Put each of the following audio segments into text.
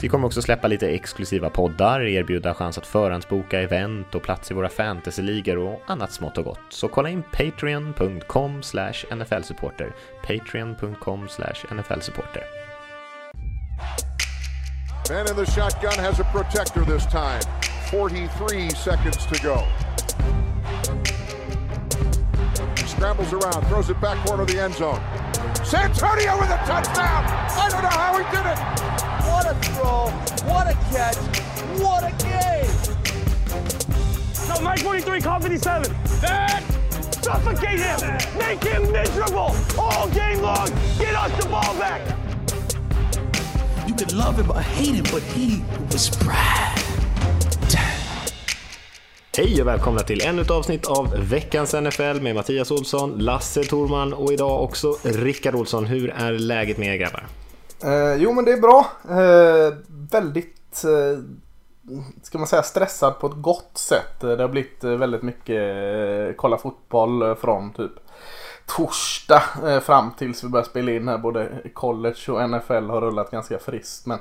Vi kommer också släppa lite exklusiva poddar, erbjuda chans att förhandsboka event och plats i våra fantasyligor och annat smått och gott. Så kolla in patreon.com nflsupporter. Patreon.com nflsupporter. Man in the shotgun has a protector this time. 43 seconds to go. Scrambles around, throws it back corner of the end zone. Santonio with a touchdown! I don't know how he did it! What a throw, what a catch, what a game! No, Mike 43, call 57. That suffocate him, make him miserable all game long. Get us the ball back. You could love him or hate him, but he was Brad. Hej och välkomna till ännu ett avsnitt av veckans NFL med Mattias Olsson, Lasse Torman och idag också Rickard Olsson. Hur är läget med er grabbar? Eh, jo men det är bra. Eh, väldigt, eh, ska man säga stressad på ett gott sätt. Eh, det har blivit eh, väldigt mycket eh, kolla fotboll eh, från typ torsdag eh, fram tills vi börjar spela in här. Både college och NFL har rullat ganska friskt. Men,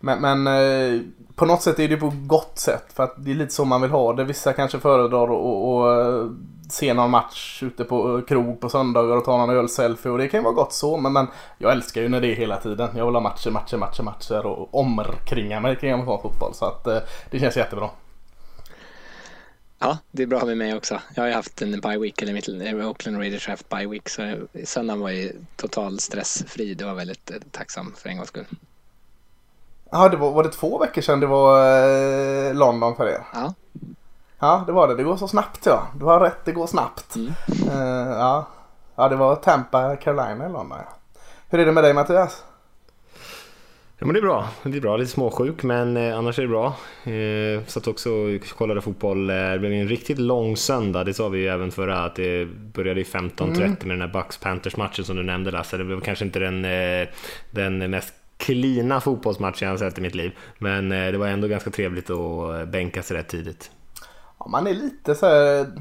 men, men eh, på något sätt är det på gott sätt. För att det är lite så man vill ha det. Vissa kanske föredrar att se någon match ute på krog på söndagar och ta någon ölselfie och det kan ju vara gott så men, men jag älskar ju när det är hela tiden. Jag vill ha matcher, matcher, matcher, matcher och omkringa mig kring amerikansk fotboll så att eh, det känns jättebra. Ja, det är bra med mig också. Jag har ju haft en bye week, eller mitt Oakland Raiders har haft bye week, så söndagen var ju total stressfri. Det var väldigt eh, tacksam för en gångs skull. Ja, det var, var det två veckor sedan det var eh, London för er? Ja. Ja, det var det. Det går så snabbt ja. Du har rätt, det går snabbt. Mm. Eh, ja. ja, det var Tampa, Carolina London. Ja. Hur är det med dig Mattias? Ja men det är bra. Det är bra. Lite småsjuk men eh, annars är det bra. Eh, satt också och kollade fotboll. Eh, det blev en riktigt lång söndag. Det sa vi ju även förra att det började i 15.30 mm. med den här Bucks Panthers matchen som du nämnde Lasse. Det blev kanske inte den, den mest klina fotbollsmatchen jag har sett i mitt liv. Men det var ändå ganska trevligt att bänka sig rätt tidigt. Ja, man är lite så här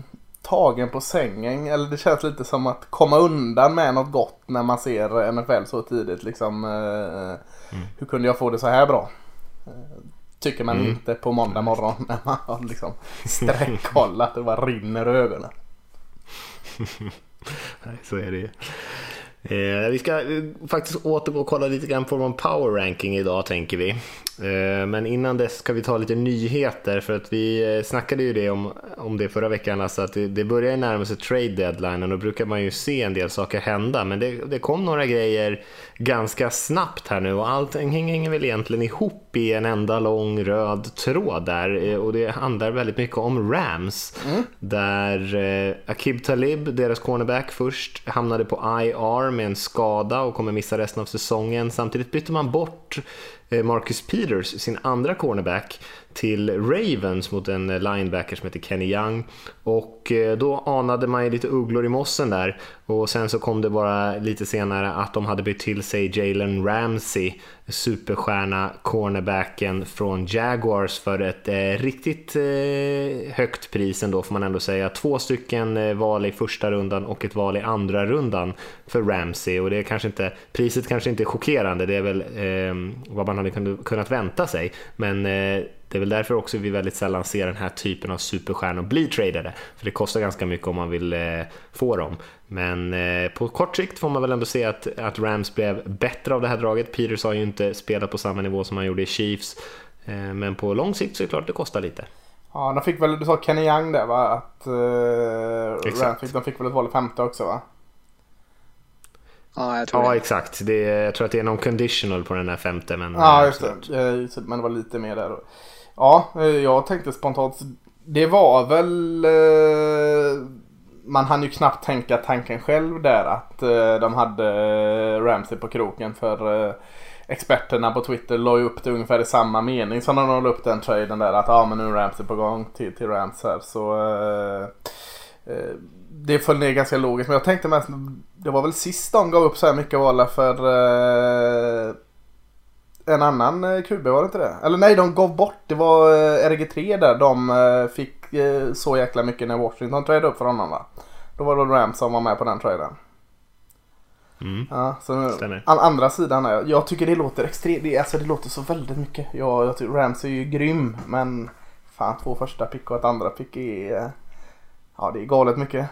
tagen på sängen. Eller det känns lite som att komma undan med något gott när man ser NFL så tidigt. Liksom, mm. Hur kunde jag få det så här bra? Tycker man mm. inte på måndag morgon när man har liksom sträckkollat och bara rinner ur ögonen. Nej, så är det ju. Eh, vi ska eh, faktiskt återgå och kolla lite grann på vår power ranking idag tänker vi. Eh, men innan dess ska vi ta lite nyheter för att vi eh, snackade ju det om, om det förra veckan, alltså att det, det börjar närma sig trade deadline och då brukar man ju se en del saker hända. Men det, det kom några grejer ganska snabbt här nu och allting hänger väl egentligen ihop i en enda lång röd tråd där eh, och det handlar väldigt mycket om Rams. Mm. Där eh, Akib Talib, deras cornerback först, hamnade på IR med en skada och kommer missa resten av säsongen. Samtidigt bytte man bort Eh, Marcus Peters, sin andra cornerback, till Ravens mot en linebacker som heter Kenny Young. Och då anade man ju lite ugglor i mossen där. Och sen så kom det bara lite senare att de hade bytt till sig Jalen Ramsey, superstjärna cornerbacken från Jaguars för ett eh, riktigt eh, högt pris ändå får man ändå säga. Två stycken eh, val i första rundan och ett val i andra rundan för Ramsey och det är kanske inte, priset kanske inte är chockerande, det är väl eh, vad man hade kunnat vänta sig. Men eh, det är väl därför också vi väldigt sällan ser den här typen av superstjärnor bli tradade. För det kostar ganska mycket om man vill eh, få dem. Men eh, på kort sikt får man väl ändå se att, att Rams blev bättre av det här draget. Peters har ju inte spelat på samma nivå som han gjorde i Chiefs. Eh, men på lång sikt så är det klart det kostar lite. Ja, de fick väl, du sa Kenny Young där va? Att uh, Rams fick, de fick väl ett val i femte också va? Ja, jag tror ja det. exakt. Det är, jag tror att det är någon conditional på den här femte. Men, ja, just det. Men det var lite mer där. Ja, eh, jag tänkte spontant. Det var väl... Eh, man hann ju knappt tänka tanken själv där att eh, de hade eh, Ramsey på kroken för eh, experterna på Twitter la ju upp det ungefär i samma mening som när de la upp den traden där att ja ah, men nu är Ramsey på gång till, till Rams här så eh, det föll ner ganska logiskt men jag tänkte mest det var väl sist de gav upp så här mycket vala för en annan QB var det inte det? Eller nej de gav bort det var RG3 där de fick så jäkla mycket när Washington tradade upp för honom va? Då var det Rams som var med på den traden. Mm. Ja, så an, andra sidan är, jag tycker det låter extremt, det, alltså det låter så väldigt mycket. Jag, jag tycker Rams är ju grym men fan två första pick och ett andra pick är, eh, ja det är galet mycket.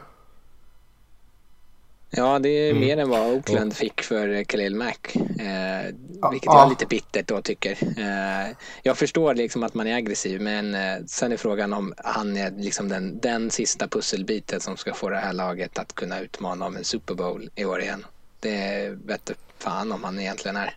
Ja, det är Mm. mer än vad Oakland fick för Khalil Mack. Eh, Ja, vilket ja. jag är lite bittert då tycker. Eh, jag förstår liksom att man är aggressiv men eh, sen är frågan om han är liksom den, den sista pusselbiten som ska få det här laget att kunna utmana om en Super Bowl i år igen. Det vet fan om han egentligen är.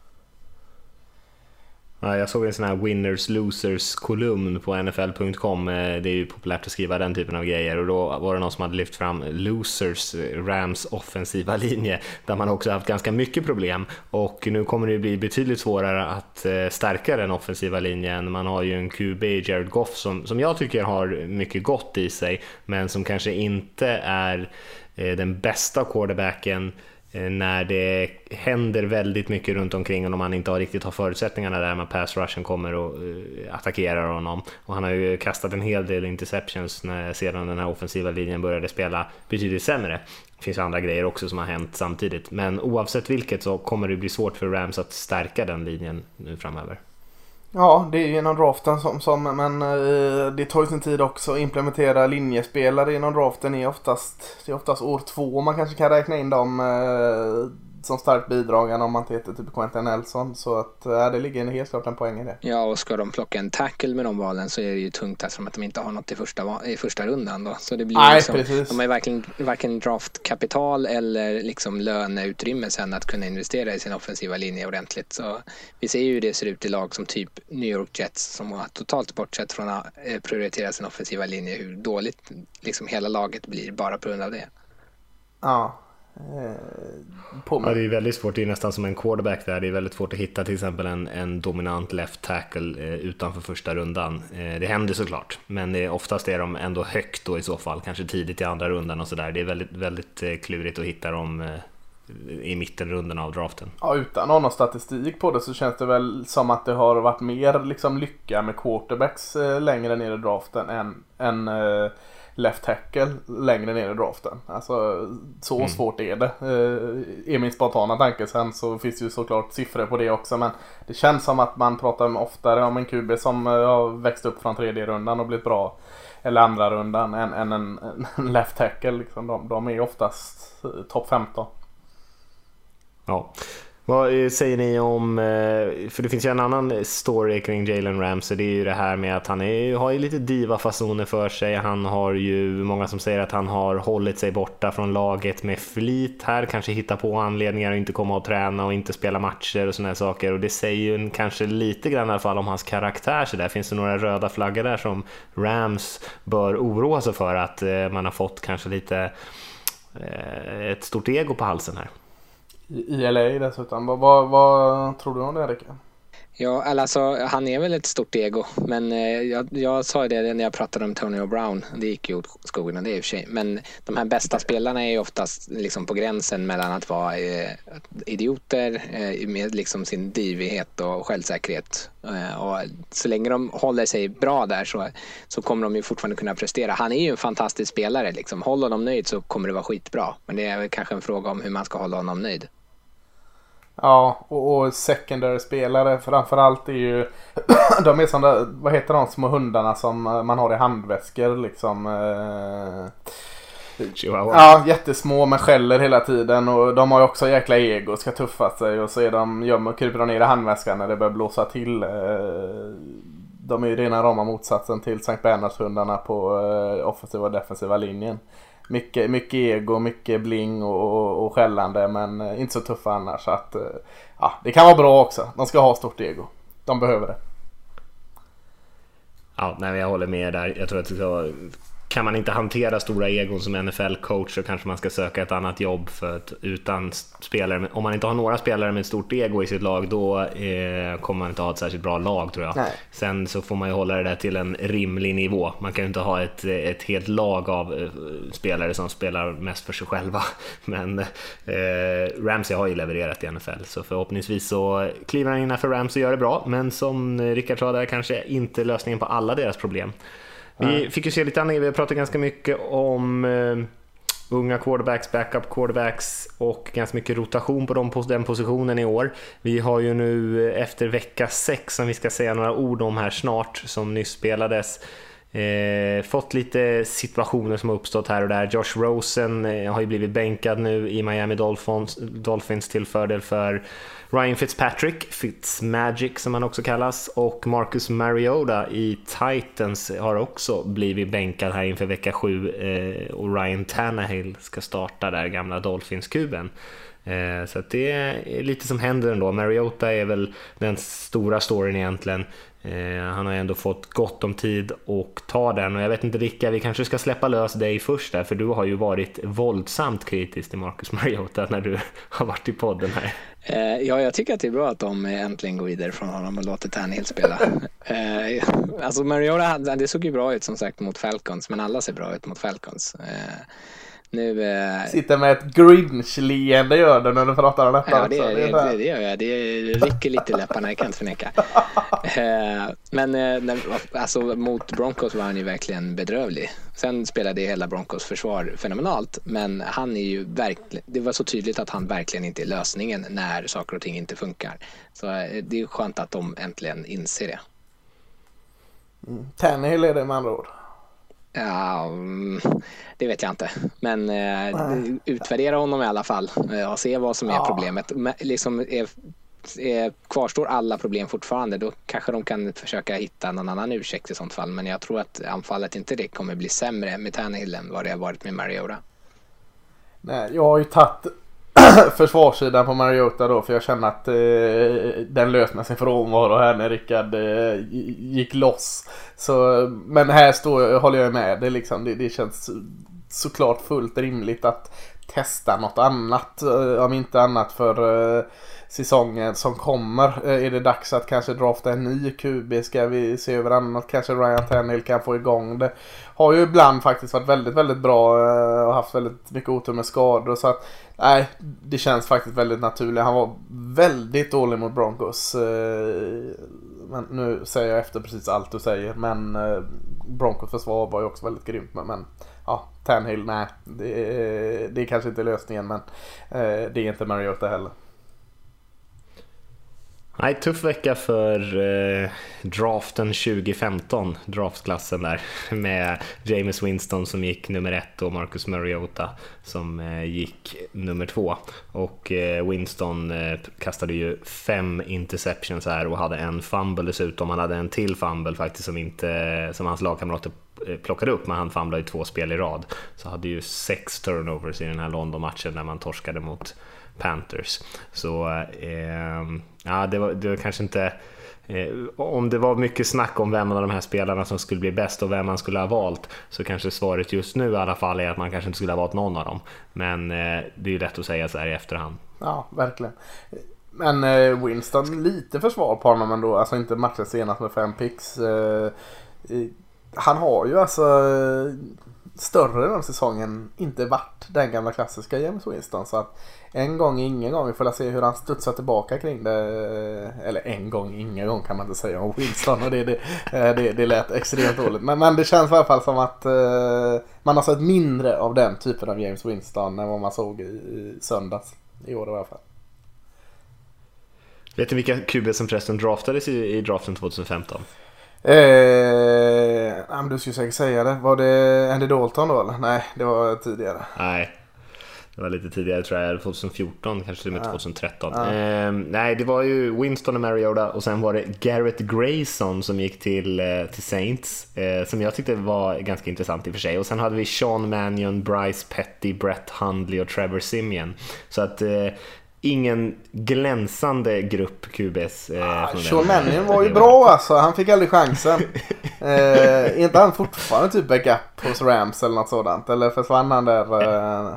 Ja, jag såg en sån här winners losers kolumn på nfl.com. Eh, det är ju populärt att skriva den typen av grejer och då var det någon som hade lyft fram losers, eh, Rams offensiva linje, där man också haft ganska mycket problem och nu kommer det ju bli betydligt svårare att eh, stärka den offensiva linjen. Man har ju en QB, Jared Goff, som, som jag tycker har mycket gott i sig, men som kanske inte är den bästa quarterbacken Eh, när det händer väldigt mycket runt omkring honom och han inte har riktigt har förutsättningarna där med pass rushen kommer och eh, attackerar honom. Och han har ju kastat en hel del interceptions när, sedan den här offensiva linjen började spela betydligt sämre. Det finns andra grejer också som har hänt samtidigt, men oavsett vilket så kommer det bli svårt för Rams att stärka den linjen nu framöver. Ja, det är ju draften som, som men eh, det tar ju sin tid också att implementera linjespelare inom draften. Är oftast, det är oftast år två man kanske kan räkna in dem eh, som starkt bidragande om man inte heter typ Quentin Nelson. Så att eh, det ligger en helt klart en poäng i det. Ja, och ska de plocka en tackle med de valen så är det ju tungt eftersom att de inte har något i första, i första rundan då. Så det blir Nej, liksom, precis. de har ju varken, varken draftkapital eller liksom löneutrymme sen att kunna investera i sin offensiva linje ordentligt. Så vi ser ju hur det ser ut i lag som typ New York Jets som har totalt bortsett från att eh, prioritera sin offensiva linje hur dåligt liksom hela laget blir bara på grund av det. Ja. Eh, på Ja, med. det är väldigt svårt, det är nästan som en quarterback där. Det är väldigt svårt att hitta till exempel en, en dominant left tackle eh, utanför första rundan. Eh, det händer såklart, men oftast är de ändå högt då i så fall, kanske tidigt i andra rundan och sådär. Det är väldigt, väldigt klurigt att hitta dem i mittenrundan av draften. Ja, utan att ha någon statistik på det så känns det väl som att det har varit mer liksom lycka med quarterbacks längre ner i draften än, än left tackle längre ner i draften. Alltså så svårt är det. Eh, är min spontana tanke. Sen så finns det ju såklart siffror på det också. Men det känns som att man pratar oftare om en QB som eh, har växt upp från tredje rundan och blivit bra. Eller andra rundan än, än en, en left tackle. Liksom. De, de är oftast eh, topp 15. Ja. Vad eh, säger ni om, eh, för det finns ju en annan story kring Jalen Ramsey, det är ju det här med att han är, har ju lite diva-fasoner för sig. Han har ju många som säger att han har hållit sig borta från laget med flit här, kanske hitta på anledningar att inte komma och träna och inte spela matcher och sådana här saker. Och det säger ju en, kanske lite grann i alla fall om hans karaktär så där. Finns det några röda flaggor där som Rams bör oroa sig för att eh, man har fått kanske lite ett stort ego på halsen här? I LA dessutom. Vad, vad, vad tror du om det Rickard? Ja, eller alltså, han är väl ett stort ego. Men eh, jag, jag sa ju det när jag pratade om Tony Brown. Det gick ju åt skogen det i och för sig. Men de här bästa spelarna är ju oftast liksom på gränsen mellan att vara eh, idioter eh, med liksom sin divighet och självsäkerhet. Eh, och så länge de håller sig bra där så, så kommer de ju fortfarande kunna prestera. Han är ju en fantastisk spelare. Liksom. Håll honom nöjd så kommer det vara skitbra. Men det är väl kanske en fråga om hur man ska hålla honom nöjd. Ja, och, och secondary spelare framförallt är ju De är där, vad heter de små hundarna som eh, man har i handväskor liksom eh, Chihuahua. Ja, jättesmå men skäller hela tiden och de har ju också jäkla ego, ska tuffa sig och så är de, gömmer, kryper de ner i handväskan när det börjar blåsa till. Eh, De är ju rena rama motsatsen till Sankt Bernhardshundarna på offensiva och defensiva linjen. Mycket, mycket ego, mycket bling och, och, och skällande men eh, inte så tuffa annars. Så att, eh, ja, det kan vara bra också. De ska ha stort ego. De behöver det. Ja, nej, jag håller med där. Jag tror att det ska vara kan man inte hantera stora egon som NFL-coach så kanske man ska söka ett annat jobb för att utan spelare, om man inte har några spelare med ett stort ego i sitt lag då eh, kommer man inte ha ett särskilt bra lag tror jag. Nej. Sen så får man ju hålla det där till en rimlig nivå. Man kan ju inte ha ett, ett helt lag av eh, spelare som spelar mest för sig själva. Men eh, Ramsey har ju levererat i NFL så förhoppningsvis så kliver han innanför Rams och gör det bra. Men som Rickard sa där kanske inte lösningen på alla deras problem. Vi fick ju se lite annat, vi har pratat ganska mycket om eh, unga quarterbacks, backup quarterbacks och ganska mycket rotation på dem, den positionen i år. Vi har ju nu eh, efter vecka 6 som vi ska säga några ord om här snart, som nyss spelades, Eh, fått lite situationer som har uppstått här och där. Josh Rosen eh, har ju blivit bänkad nu i Miami Dolphins, Dolphins till fördel för Ryan Fitzpatrick, Fitzmagic som han också kallas, och Marcus Mariota i Titans har också blivit bänkad här inför vecka 7 eh, och Ryan Tannehill ska starta där, gamla Dolphins-kuben. Eh, så att det är lite som händer ändå. Mariota är väl den stora storyn egentligen. Eh, han har ändå fått gott om tid och ta den och jag vet inte Ricka, vi kanske ska släppa lös dig först där för du har ju varit våldsamt kritisk till Marcus Mariota när du har varit i podden här. Eh, ja, jag tycker att det är bra att de äntligen går vidare från honom och låter Tannehill spela. eh, alltså Mariota, det såg ju bra ut som sagt mot Falcons, men alla ser bra ut mot Falcons. Nu, eh, Sitter med ett Grinch-leende gör du när du pratar om detta Ja, det, det, det, det gör jag. Det rycker lite i läpparna, jag kan inte förneka. Eh, Men eh, alltså, mot Broncos var han ju verkligen bedrövlig. Sen spelade hela Broncos försvar fenomenalt, men han är ju verkligen, det var så tydligt att han verkligen inte är lösningen när saker och ting inte funkar. Så eh, det är skönt att de äntligen inser det. Tannehill är det med andra ord. Ja, mm, det vet jag inte. Men eh, utvärdera honom i alla fall eh, och se vad som är Ja. problemet. Men, liksom, är, är, kvarstår alla problem fortfarande då kanske de kan försöka hitta någon annan ursäkt i sånt fall. Men jag tror att anfallet inte det kommer bli sämre med Tannehill än vad det har varit med Mariota. Nej, jag har ju tagit försvarssidan på Mariota då för jag känner att eh, den lös med sin frånvaro här när Rickard eh, gick loss. Så, men här står, håller jag med. Det, liksom, det, det känns såklart fullt rimligt att testa något annat. Eh, om inte annat för eh, säsongen som kommer. Eh, är det dags att kanske drafta en ny QB? Ska vi se över annat? Kanske Ryan Tannehill kan få igång det. Har ju ibland faktiskt varit väldigt, väldigt bra eh, och haft väldigt mycket otur med skador. Så att, nej, det känns faktiskt väldigt naturligt. Han var väldigt dålig mot Broncos. Eh, men nu säger jag efter precis allt du säger. Men Broncos försvar var ju också väldigt grymt. Men, men ja, Tannehill, nej. Det, är- det är kanske inte lösningen men det är inte Mariota heller. Nej, tuff vecka för eh, draften 2015, draftklassen där, med James Winston som gick nummer ett och Marcus Mariota som eh, gick nummer två. Och eh, Winston eh, kastade ju fem interceptions här och hade en fumble dessutom. Han hade en till fumble faktiskt som, inte, som hans lagkamrater eh, plockade upp, men han famlade ju två spel i rad. Så hade ju sex turnovers i den här London-matchen när man torskade mot Panthers. Så eh, ja, det var, det var kanske inte... Eh, om det var mycket snack om vem av de här spelarna som skulle bli bäst och vem man skulle ha valt så kanske svaret just nu i alla fall är att man kanske inte skulle ha valt någon av dem. Men eh, det är ju lätt att säga så här i efterhand. Ja, verkligen. Men eh, Winston, lite försvar på honom ändå. Alltså inte matchen senast med fem picks. Eh, han har ju alltså eh, större den säsongen inte varit den gamla klassiska James Winston. Så att en gång, ingen gång. Vi får se hur han studsar tillbaka kring det. Eller en gång, ingen gång kan man inte säga om Winston. Och det, det, eh, det, det lät extremt dåligt. Men, men det känns i alla fall som att eh, man har sett mindre av den typen av James Winston än vad man såg i, i söndags. I år i alla fall. Vet ni vilka QB som förresten draftades i, i draften 2015? Eh, du skulle säkert säga det. Var det Andy Dalton då eller? Nej, det var tidigare. Nej, det var lite tidigare tror jag, 2014, kanske till och med 2013. Eh, nej, det var ju Winston och Mariota och sen var det Garrett Grayson som gick till, eh, till Saints, eh, som jag tyckte var ganska intressant i och för sig. Och sen hade vi Sean Mannion, Bryce Petty, Brett Hundley och Trevor Simeon. Så att eh, ingen glänsande grupp QBs. Eh, från Sean Mannion var ju bra alltså. Han fick aldrig chansen. är inte han fortfarande typ backup hos Rams eller något sådant? Eller försvann han där eh,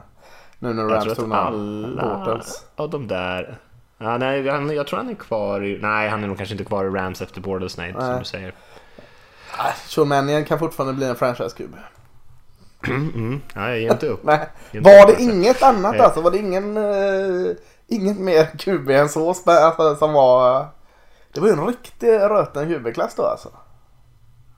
nu när Rams tog alla Bortles? av de där... Ja, nej, han, jag tror han är kvar i... Nej, han är nog kanske inte kvar i Rams efter Bortles, nej, som Nej. du säger. Mannion kan fortfarande bli en franchise-QB. Mm, nej, jag ger inte upp. Nej. Inte Var upp, det alltså. inget annat alltså? Var det ingen... Uh, inget mer QB än så som var... Det var ju en riktig röten QB-klass då alltså.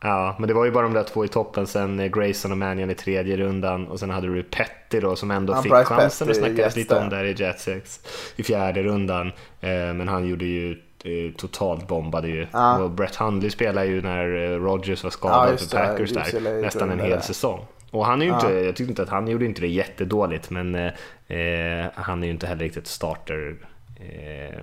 Ja, men det var ju bara de där två i toppen, sen eh, Grayson och Mannion i tredje rundan och sen hade du Petty då som ändå Ja, fick Bryce chansen. Petty, snackades lite Jets om där i Jetsex i fjärde rundan. Eh, men han gjorde ju eh, totalt bombade ju. Ja. Och Brett Hundley spelade ju när Rodgers var Ja, skadad just för. Packers UCLA där nästan en där. hel säsong. Och han är ju Ja. inte, jag tyckte inte att han gjorde inte det jättedåligt men eh, han är ju inte heller riktigt starter eh,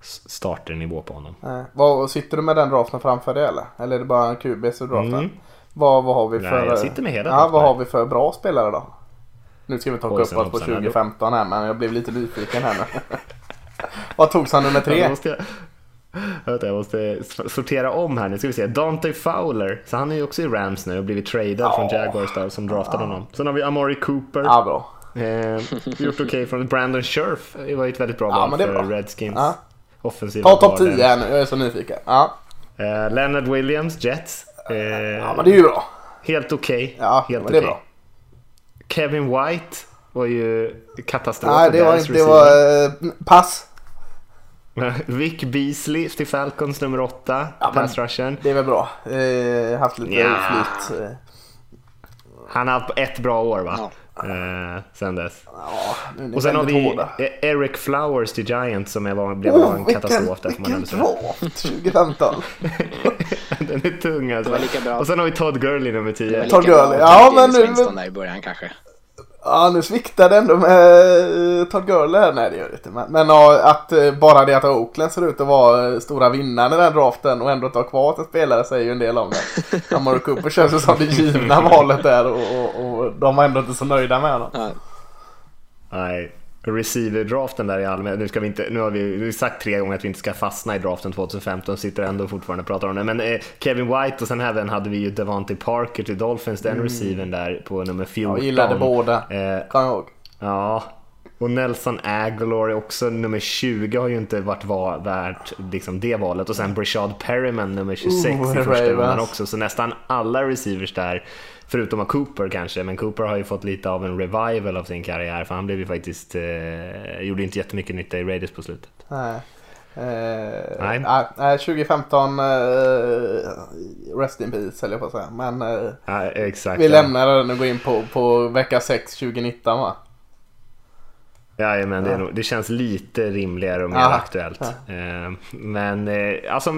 starternivå på honom. Nej. Vad, sitter du med den draften framför dig eller? Eller är det bara en QB i draften? Mm. Vad, vad har vi Nej, för... jag sitter med hela Ja, vad har vi för bra spelare då? Nu ska vi ta Oj, upp oss på hoppsan, 2015 här men jag blev lite nyfiken här nu. vad togs han nummer tre? vänta, jag måste sortera om här nu. Ska vi se. Dante Fowler. Så han är ju också i Rams nu och blivit tradad från Jaguars där som draftade honom. Sen har vi Amari Cooper. Ja, bra. Eh, gjort okej från Brandon Scherf. Det var ju ett väldigt bra Ja, val för. Redskins. Ja. Offensiva Ta topp guarden. 10 här nu, jag är så nyfiken. Ja, Eh, Leonard Williams, Jets. Eh, ja men det är ju bra. Helt okej. Ja, helt men det är okej. bra. Kevin White var ju katastrof. Nej, det var inte... Det var... Eh, pass. Vic Beasley till Falcons nummer 8. Ja, pass rushern. Det är väl bra. Eh, haft lite Ja. oflyt. Eh, Han har haft ett bra år va? Ja. Eh, sen dess. ja, Och sen har vi hårda. E- Eric Flowers till Giants som är, var, blev Oh, en vilken, katastrof där vilken draft 2015. Den är tung alltså. Det var lika bra. Och sen har vi Todd Gurley nummer Det var 10. lika Todd Gurley. Ja, men Winston där i början kanske. Ja, nu sviktar det ändå med eh, Todd Gurley här. Nej, det gör det inte. Men, men att eh, bara det att Oakland ser ut att vara eh, stora vinnaren i den draften och ändå ta kvar ett spelare säger ju en del om det. Amari Cooper känns ju som det givna valet där och, och, och de var ändå inte så nöjda med honom. Nej. Receiver-draften där i allmänhet. Nu, ska vi inte, nu har vi, sagt tre gånger att vi inte ska fastna i draften 2015 sitter ändå fortfarande och pratar om det. Men eh, Kevin White och sen även hade vi ju Devante Parker till Dolphins, den receivern där på nummer 14. Jag gillade båda. Eh, Kommer jag ihåg. Ja, och Nelson Aguilar också nummer 20 har ju inte varit va- värt liksom det valet. Och sen Brashad Perryman nummer 26 Oh, i första rundan också. Så nästan alla receivers där, förutom av Cooper kanske, men Cooper har ju fått lite av en revival av sin karriär för han blev ju faktiskt, eh, gjorde inte jättemycket nytta i Raiders på slutet. Nej. Eh, Nej. nej. nej, 2015 eh, Rest in peace höll jag på att säga. Men eh, Ja, exakt. vi lämnar den och går in på, på vecka 6 2019 va? Jajamän, det, är nog, det känns lite rimligare och mer Ja. aktuellt. Eh, Men eh, alltså,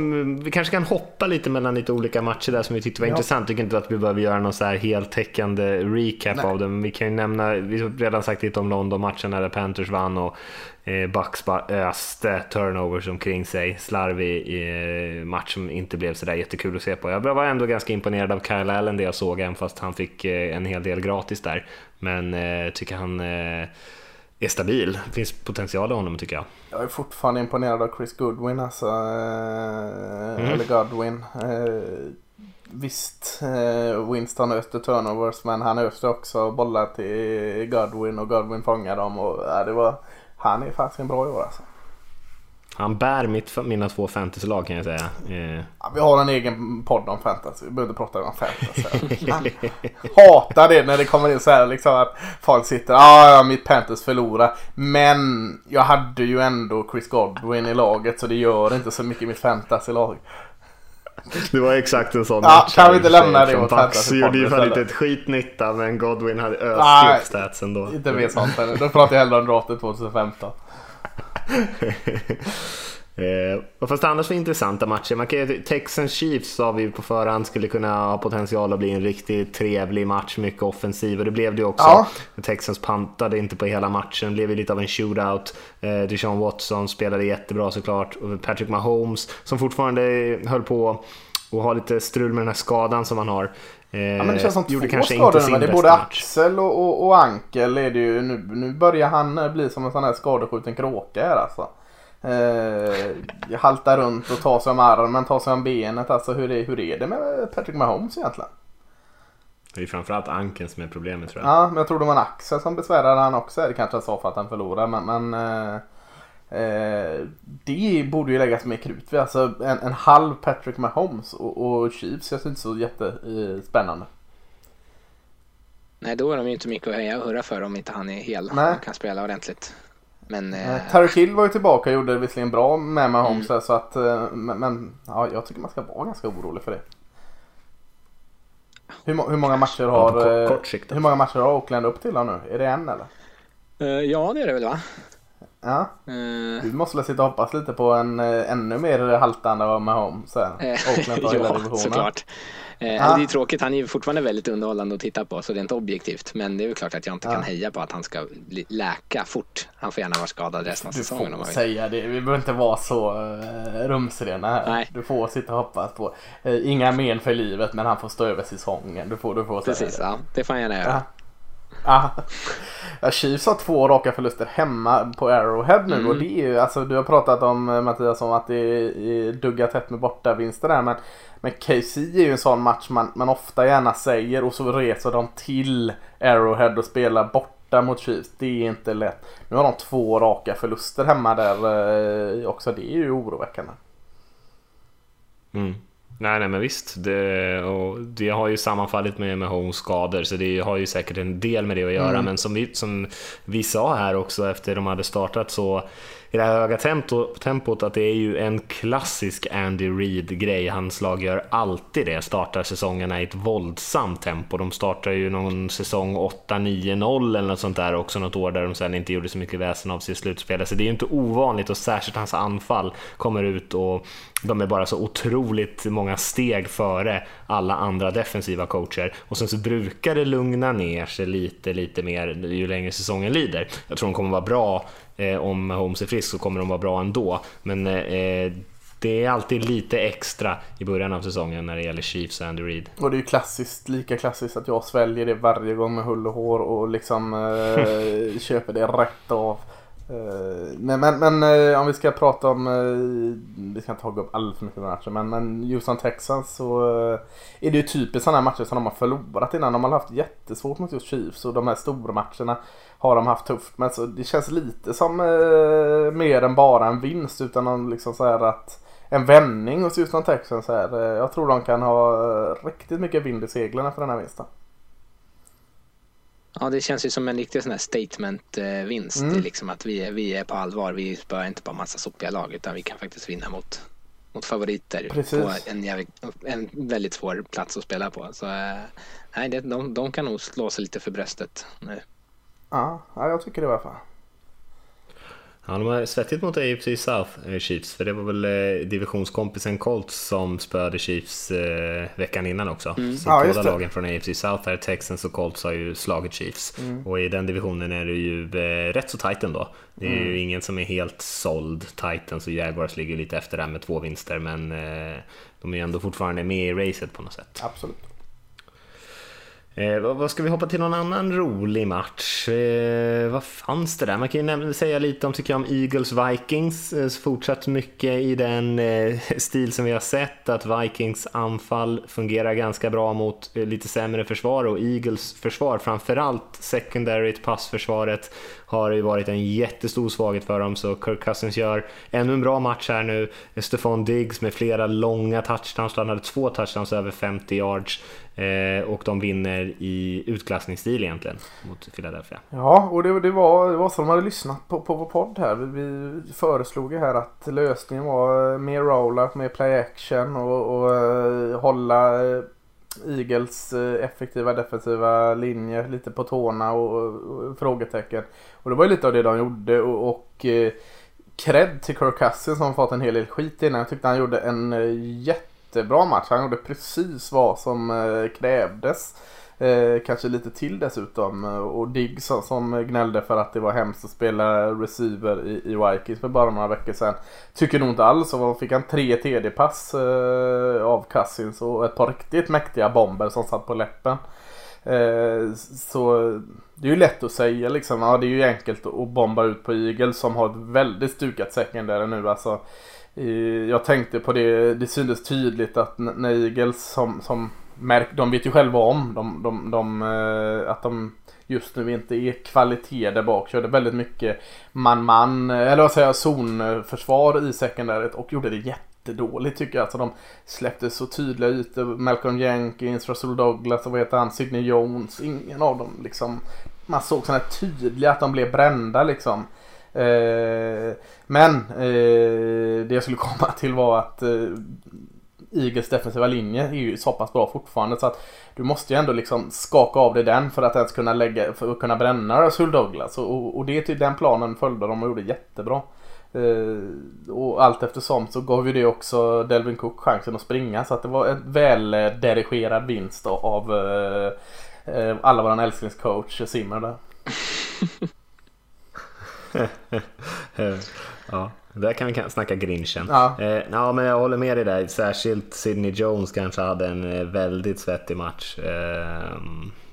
vi kanske kan hoppa lite mellan lite olika matcher där som vi tyckte var Ja. intressant. Jag tycker inte att vi behöver göra någon så här heltäckande recap Nej. av det. Men vi kan ju nämna, vi har redan sagt lite om London-matchen där Panthers vann och eh, Bucks bara öste turnovers omkring sig. Slarvig eh, match som inte blev så där jättekul att se på. Jag var ändå ganska imponerad av Kyle Allen det jag såg, även fast han fick en hel del gratis där. Men tycker han är stabil. Det finns potential i honom tycker jag. Jag är fortfarande imponerad av Chris Goodwin alltså. Eh, Mm. Eller Godwin. Eh, visst, eh, Winston öste turnovers men han öste också bollar till Godwin och Godwin fångar dem. Och, ja, det var, han är faktiskt en bra i år alltså. Han bär mitt, mina två fantasylag kan jag säga. Eh, Ja, vi har en egen podd om fantasy. Vi behöver inte prata om fantasy. Hatar det när det kommer in så här liksom att folk sitter. Ja, ja, mitt Panthers förlorar. Men jag hade ju ändå Chris Godwin i laget så det gör inte så mycket i mitt fantasy-lag. Det var exakt en sån Ja, match. kan vi inte lämna det åt Bucks. gjorde ju fan inte ett skit nytta, men Godwin hade öst upp stats ändå. Inte mer sånt. än- Då pratar jag hellre om draften 2015. Eh, fast annars var intressanta matcher. Man kan, Texans Chiefs sa vi på förhand skulle kunna ha potential att bli en riktigt trevlig match, mycket offensiv och det blev det också. Ja. Texans pantade inte på hela matchen, det blev ju lite av en shootout. Eh, Deshaun Watson spelade jättebra såklart. Och Patrick Mahomes som fortfarande höll på och har lite strul med den här skadan som han har. Eh, Ja, men det känns som gjorde två kanske skador inte nu. Det är både axel och, och, och ankel. Är det ju, nu, nu börjar han eh, bli som en sån här skadeskjuten kråka här alltså. eh, halta runt och ta sig om armen, ta sig om benet. Alltså hur är, hur är det med Patrick Mahomes egentligen? Det är framförallt ankeln som är problemet tror jag. Ja, men jag tror det var en axel som besvärade han också. Det kanske jag sa för att han förlorade men, men eh, eh, det borde ju läggas mer krut vid. Alltså en, en halv Patrick Mahomes och, och Chiefs känns inte så jättespännande. Nej, då är de ju inte mycket att höja och hurra för om inte han är hel Nej. och kan spela ordentligt. Men eh, Tyreek Hill var ju tillbaka och gjorde det visserligen bra med Mahomes där, så att eh, men, men ja, jag tycker man ska vara ganska orolig för det. Hur, hur många matcher Ja, har på kort- eh, kort sikt, Hur många matcher har Oakland upp till då nu? Är det en eller? eh, ja, det är det väl va? Ja, Eh, vi måste väl sitta och hoppas lite på en eh, ännu mer haltande av Mahomes här. Eh, Oakland tar hela ja, divisionen. såklart. Eh, Ja. Det är tråkigt, han är ju fortfarande väldigt underhållande att titta på så det är inte objektivt. Men det är väl klart att jag inte Ja. kan heja på att han ska läka fort. Han får gärna vara skadad resten av Du säsongen om får säga det. Vi behöver inte vara så uh, rumsrena här. Nej. Du får sitta och hoppas på. inga men för livet men han får stå över säsongen. Du får, du får säga Precis, det. ja. Det får han gärna göra. Ja. Ja, Chiefs har två raka förluster hemma på Arrowhead nu Mm. och det är ju, alltså du har pratat om eh, Mattias om att det är, dugga tätt med bortavinster där men, men KC är ju en sån match man, man ofta gärna säger och så reser de till Arrowhead och spelar borta mot Chiefs. Det är inte lätt. Nu har de två raka förluster hemma där eh, också. Det är ju oroväckande. Mm. Nej, nej, men visst. Det, och det har ju sammanfallit med, med Holmes skador, så det har ju säkert en del med det att göra. Men som vi, som vi sa här också efter de hade startat så i det här höga tempo, tempot att det är ju en klassisk Andy Reid-grej. Hans lag gör alltid det, startar säsongerna i ett våldsamt tempo. De startar ju någon säsong 8-9-0 eller något sånt där också, något år där de sen inte gjorde så mycket väsen av sig i slutspelet. Så det är ju inte ovanligt och särskilt hans anfall kommer ut och de är bara så otroligt många steg före alla andra defensiva coacher. Och sen så brukar det lugna ner sig lite, lite mer ju längre säsongen lider. Jag tror de kommer vara bra om Holmes är frisk så kommer de vara bra ändå. Men eh, det är alltid lite extra i början av säsongen när det gäller Chiefs och Andy Reid. Och det är ju klassiskt, lika klassiskt att jag sväljer det varje gång med hull och hår och liksom eh, köper det rätt av. Eh, men men, men eh, om vi ska prata om, eh, vi ska inte hugga upp alldeles för mycket matcher, men, men Houston Texans så eh, är det ju typiskt sådana här matcher som de har förlorat innan. De har haft jättesvårt mot just Chiefs och de här stora matcherna har de haft tufft. Men så det känns lite som eh, mer än bara en vinst utan någon liksom så här att en vändning hos Houston Texans här. Eh, Jag tror de kan ha eh, riktigt mycket vind i seglen efter den här vinsten. Ja, det känns ju som en riktig sån här statement-vinst. Mm. Liksom att vi är, vi är på allvar. Vi spöar inte bara massa sopiga lag utan vi kan faktiskt vinna mot, mot favoriter Precis. på en, jävligt- en väldigt svår plats att spela på. Så eh, nej, det, de, de kan nog slå sig lite för bröstet nu. Ja, ja jag tycker det i alla fall. Ja, de har svettigt mot AFC South, eh, Chiefs, för det var väl eh, divisionskompisen Colts som spöade Chiefs eh, veckan innan också. Så Ja, båda lagen från AFC South, här, Texans och Colts, har ju slagit Chiefs. Och i den divisionen är det ju eh, rätt så tight ändå. Det är ju ingen som är helt såld. Titans och Jaguars ligger lite efter där med två vinster, men eh, de är ju ändå fortfarande med i racet på något sätt. Absolut. Eh, vad, ska vi hoppa till någon annan rolig match? Eh, vad fanns det där? Man kan ju nämna, säga lite om, tycker jag, om Eagles Vikings. Eh, fortsatt mycket i den eh, stil som vi har sett, att Vikings anfall fungerar ganska bra mot eh, lite sämre försvar och Eagles försvar, framförallt secondaryt, passförsvaret, har ju varit en jättestor svaghet för dem, så Kirk Cousins gör ännu en bra match här nu. Stefan Diggs med flera långa touchdowns, han hade två touchdowns över 50 yards Eh, och de vinner i utklassningsstil egentligen mot Philadelphia. Ja, och det, det, var, det var så de hade lyssnat på, på vår podd här. Vi, vi föreslog ju här att lösningen var mer mer rollout, mer play action och, och eh, hålla Eagles effektiva defensiva linje lite på tårna och, och, och frågetecken. Och det var ju lite av det de gjorde och, och cred till Kirk Cousins som fått en hel del skit innan. Jag tyckte han gjorde en jätte jättebra match. Han gjorde precis vad som eh, krävdes. Eh, kanske lite till dessutom. Eh, och Diggs som, som gnällde för att det var hemskt att spela receiver i, i Vikings för bara några veckor sedan. Tycker nog inte alls. Och fick han tre TD-pass eh, av Cousins och ett par riktigt mäktiga bomber som satt på läppen. Eh, så det är ju lätt att säga liksom. Ja, det är ju enkelt att bomba ut på Eagles som har ett väldigt stukat secondary nu. Alltså, jag tänkte på det. Det syntes tydligt att Nagels när Eagles som, som märk, de vet ju själva om de, de, de, eh, att de just nu inte är kvalitet där bak. Körde väldigt mycket man-man, eh, eller vad säger jag, zonförsvar i sekundäret och gjorde det jättedåligt tycker jag. Alltså de släppte så tydliga ytor. Malcolm Jenkins, Russell Douglas och vad heter han, Sidney Jones. Ingen av dem liksom. Man såg sådana tydliga att de blev brända liksom. Eh, men eh, det jag skulle komma till var att eh, Eagles defensiva linje är ju så pass bra fortfarande så att du måste ju ändå liksom skaka av dig den för att ens kunna lägga, för att kunna bränna Russell Douglas. Och, och, och det till typ den planen följde de och gjorde jättebra. Eh, och allt eftersom så gav ju det också Delvin Cook chansen att springa så att det var en väldirigerad vinst då av eh, eh alla våran älsklingscoach Zimmer där. ja, där kan vi snacka grinchen. Ja. Eh, ja, men jag håller med dig där. Särskilt Sidney Jones kanske hade en eh, väldigt svettig match. Eh,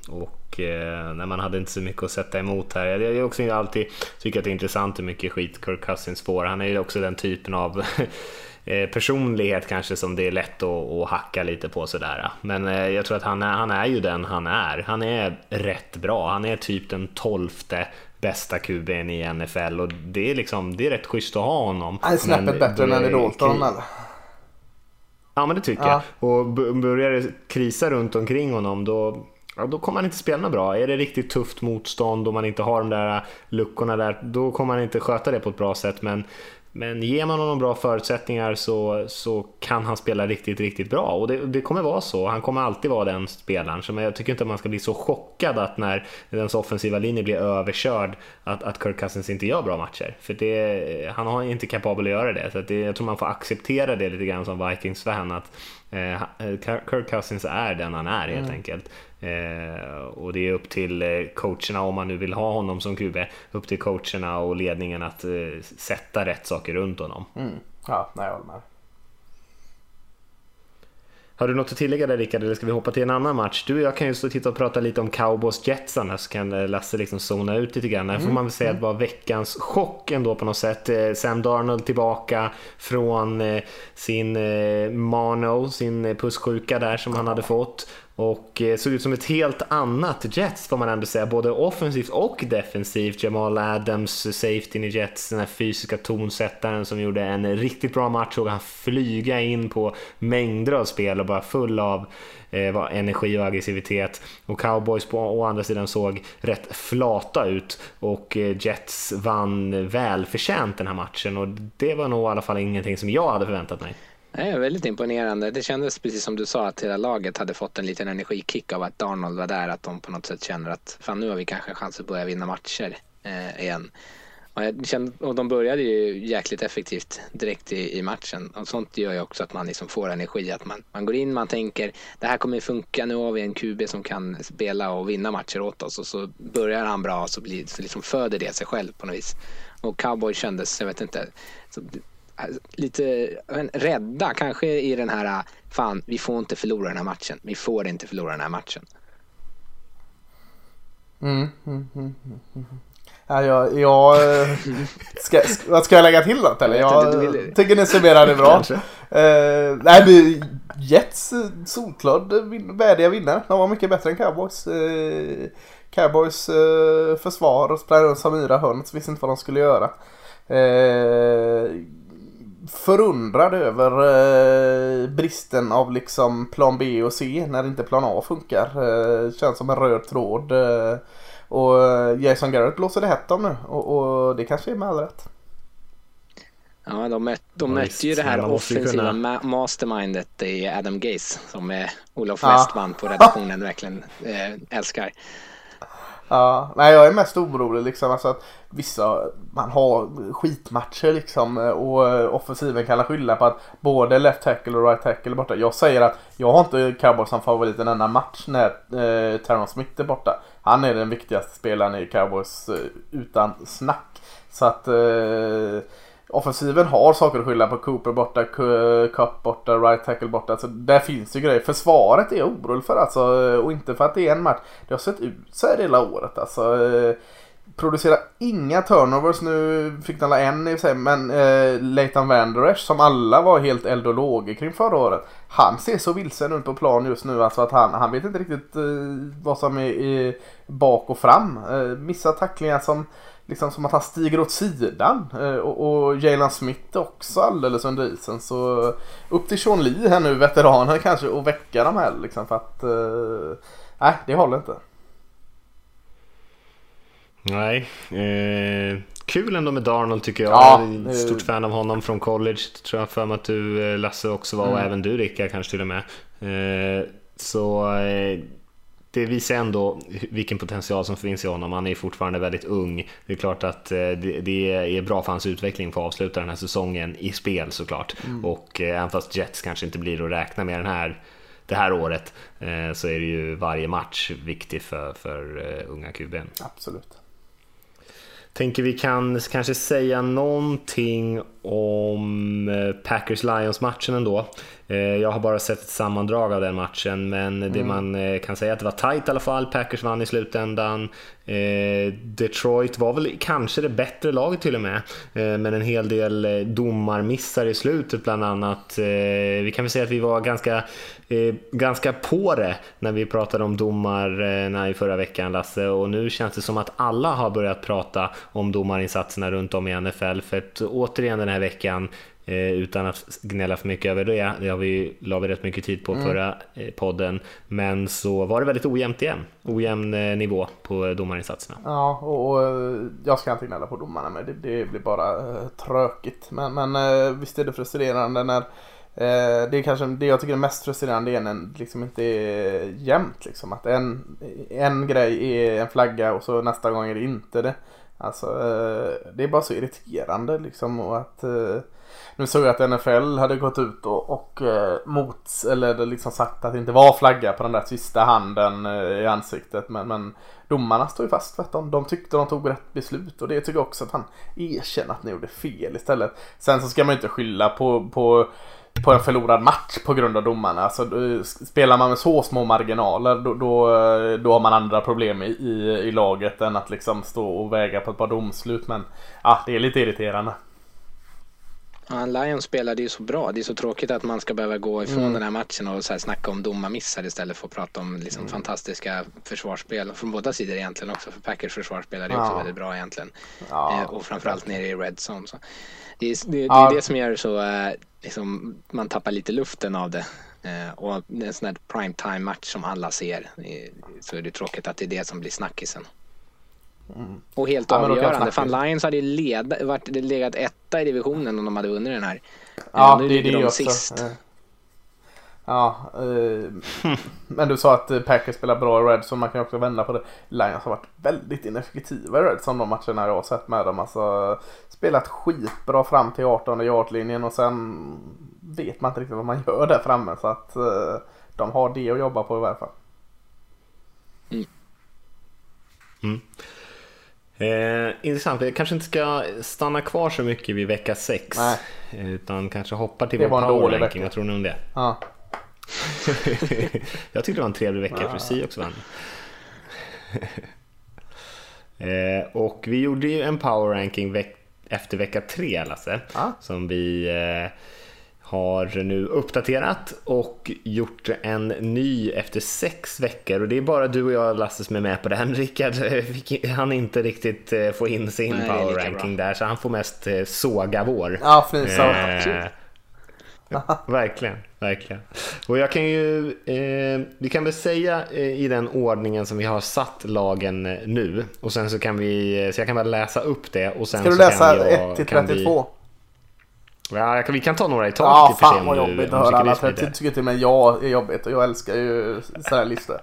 och eh, när man hade inte så mycket att sätta emot här. Jag är också alltid tycker att det är intressant hur mycket skit Kirk Cousins får. Han är ju också den typen av eh, personlighet kanske som det är lätt att, att hacka lite på sådär. Men eh, jag tror att han är, han är ju den han är. Han är rätt bra. Han är typ den tolfte bästa QB'n i NFL och det är liksom, det är rätt schysst att ha honom. Han är snäppet bättre än Andy Dalton eller? Ja men det tycker Ja. jag. Och börjar det krisa runt omkring honom då, ja, då kommer han inte spela bra. Är det riktigt tufft motstånd och man inte har de där luckorna där, då kommer han inte sköta det på ett bra sätt. Men, men ger man honom bra förutsättningar så, så kan han spela riktigt, riktigt bra. Och det, det kommer vara så. Han kommer alltid vara den spelaren. Så jag tycker inte att man ska bli så chockad att när ens offensiva linje blir överkörd att, att Kirk Cousins inte gör bra matcher. För det, han har inte kapabel att göra det. Så det, jag tror man får acceptera det lite grann som Vikings-fan. Att eh, Kirk Cousins är den han är helt enkelt. Eh, och det är upp till eh, coacherna, om man nu vill ha honom som QB, upp till coacherna och ledningen att eh, sätta rätt saker runt honom. Mm. Ja, nej jag håller med. Har du något att tillägga där Rickard, eller ska vi hoppa till en annan match? Du och jag kan ju stå och titta och prata lite om Cowboys Jets annars så kan eh, Lasse liksom zona ut lite grann. Här får man väl säga att det var veckans chock ändå på något sätt. Eh, Sam Darnold tillbaka från sin mano, sin pusssjuka där som han hade fått. Och eh, såg ut som ett helt annat Jets får man ändå säga, både offensivt och defensivt. Jamal Adams, safety i Jets, den här fysiska tonsättaren som gjorde en riktigt bra match. Såg han flyga in på mängder av spel och bara full av eh, energi och aggressivitet. Och Cowboys på å andra sidan såg rätt flata ut och eh, Jets vann välförtjänt den här matchen och det var nog i alla fall ingenting som jag hade förväntat mig. Det är väldigt imponerande. Det kändes precis som du sa att hela laget hade fått en liten energikick av att Darnold var där. Att de på något sätt känner att fan nu har vi kanske en chans att börja vinna matcher eh, igen. Och, jag kände, och de började ju jäkligt effektivt direkt i, i matchen. Och sånt gör ju också att man liksom får energi. Att man, man går in, man tänker det här kommer funka. Nu har vi en QB som kan spela och vinna matcher åt oss. Och så börjar han bra och så, blir, så liksom föder det sig själv på något vis. Och cowboy kändes, jag vet inte, så, lite vet inte, rädda kanske i den här, fan vi får inte förlora den här matchen. Vi får inte förlora den här matchen. Mm, mm, mm, mm, mm. Ja, jag, jag eh, ska, ska, vad ska jag lägga till något eller? Jag Jag tycker ni summerade bra. Eh, nej, det, Jets eh, solklart vin- värdiga vinnare. De var mycket bättre än Cowboys. Eh, Cowboys eh, försvar sprang runt som yra höns, visste inte vad de skulle göra. Eh, förundrad över eh, bristen av liksom plan B och C när inte plan A funkar. Eh, känns som en röd tråd. Eh, och eh, Jason Garrett blåser det hett om nu och, och det kanske är med all rätt. Ja, de, möt, de Ja, mötte visst, ju det här offensiva ma- mastermindet i Adam Gaze som är Olof Ja. Westman på redaktionen verkligen eh, älskar. Ja, nej jag är mest orolig liksom alltså att vissa, man har skitmatcher liksom eh, och eh, offensiven kan skylla på att både left tackle och right tackle är borta. Jag säger att jag har inte Cowboys som favorit en enda match när eh, Terron Smith är borta. Han är den viktigaste spelaren i Cowboys eh, utan snack. Så att eh, offensiven har saker att skylla på. Cooper borta, Cup borta, right tackle borta. Alltså, där finns ju grejer. Försvaret är jag orolig för alltså. Och inte för att det är en match. Det har sett ut så här hela året alltså. Eh, Producerar inga turnovers. Nu fick den alla en i och för sig. Men eh, Leighton Vanderesh som alla var helt eld och lågor kring förra året. Han ser så vilsen ut på plan just nu. Alltså att han, han vet inte riktigt eh, vad som är, är bak och fram. Eh, missar tacklingar som liksom som att han stiger åt sidan. Eh, och, och Jalen Smith också alldeles under isen. Så upp till Sean Lee här nu, veteranen kanske, och väcka de här liksom för att... eh, Nej, det håller inte. Nej. Eh, kul ändå med Darnold tycker jag. Ja, jag är stort fan av honom från college. Tror jag för mig att du eh, Lasse också var och Mm. även du Rickard kanske till och med. Eh, så eh, det visar ändå vilken potential som finns i honom. Han är fortfarande väldigt ung. Det är klart att eh, det, är bra för hans utveckling för att avsluta den här säsongen i spel såklart. Och eh, även fast Jets kanske inte blir att räkna med den här det här året så är det ju varje match viktig för, för unga QBn. Absolut. Tänker vi kan kanske säga någonting om eh, Packers-Lions-matchen ändå. Eh, Jag har bara sett ett sammandrag av den matchen, men det man eh, kan säga är att det var tight i alla fall. Packers vann i slutändan. Eh, Detroit var väl kanske det bättre laget till och med, men en hel del domarmissar i slutet bland annat. Vi kan väl säga att vi var ganska, ganska på det när vi pratade om domarna i förra veckan, Lasse, och nu känns det som att alla har börjat prata om domarinsatserna runt om i NFL, för att återigen den här veckan Eh, utan att gnälla för mycket över det, det har vi, la vi rätt mycket tid på förra eh, podden, men så var det väldigt ojämnt igen. Ojämn eh, nivå på domarinsatserna. Ja, och, och jag ska inte gnälla på domarna men det, det blir bara trökigt. Men, men visst är det frustrerande när det är kanske det jag tycker är mest frustrerande är när liksom inte är jämnt. Liksom. Att en, en grej är en flagga och så nästa gång är det inte det. Alltså det är bara så irriterande liksom och att nu såg jag att NFL hade gått ut och, och eh, mot, eller liksom sagt att det inte var flagga på den där sista handen eh, i ansiktet. Men, men domarna står ju fast för att de, de tyckte de tog rätt beslut och det tycker jag också att han erkänner att ni gjorde fel istället. Sen så ska man ju inte skylla på, på på en förlorad match på grund av domarna. Alltså, eh, spelar man med så små marginaler då, då, eh, då har man andra problem i, i, i laget än att liksom stå och väga på ett par domslut. Men ja, det är lite irriterande. Ja, Lions spelade ju så bra. Det är så tråkigt att man ska behöva gå ifrån Mm. den här matchen och så här snacka om domarmissar istället för att prata om liksom Mm. fantastiska försvarsspel. Från båda sidor egentligen också. För Packers försvarsspelare är Ja. också väldigt bra egentligen. Ja. Eh, och framförallt nere i red zone. Så. Det är det, det, Ja. är det som gör så eh, liksom, man tappar lite luften av det. Eh, och en sån här prime time match som alla ser eh, så är det tråkigt att det är det som blir snackisen. Och helt Mm. Ja, avgörande. Fan Lions hade ju leda, varit, legat etta i divisionen om de hade vunnit den här. Ja, nu det är det de också. sist. Eh, Ja, eh, men du sa att eh, Packers spelar bra i Red så man kan också vända på det. Lions har varit väldigt ineffektiva i Red som de matcherna jag har sett med dem. Alltså, spelat skitbra fram till 18 yardlinjen och sen vet man inte riktigt vad man gör där framme. Så att eh, de har det att jobba på i varje fall. Eh, intressant, vi kanske inte ska stanna kvar så mycket vid vecka 6. Nej. Utan kanske hoppa till Det vår power ranking. Vad tror ni om det? Ja. jag tyckte det var en trevlig vecka för si också vann. eh, och vi gjorde ju en power ranking veck- efter vecka 3 Lasse. Ja. Som vi eh, har nu uppdaterat och gjort en ny efter sex veckor. Och det är bara du och jag Lasse som är med på den. Rickard han inte riktigt eh, få in sin Nej, power ranking där så han får mest eh, såga vår. Ja, åt. Eh, ja, verkligen, verkligen. Och jag kan ju, eh, vi kan väl säga eh, i den ordningen som vi har satt lagen eh, nu och sen så kan vi, så jag kan väl läsa upp det och sen Ska du läsa kan jag, 1 till kan 32? Ja, kan, vi kan ta några i taget Ja, fan vad jobbigt att höra alla smidigt. 30 tycker till och med jag är jobbigt och jag älskar ju sådana här listor.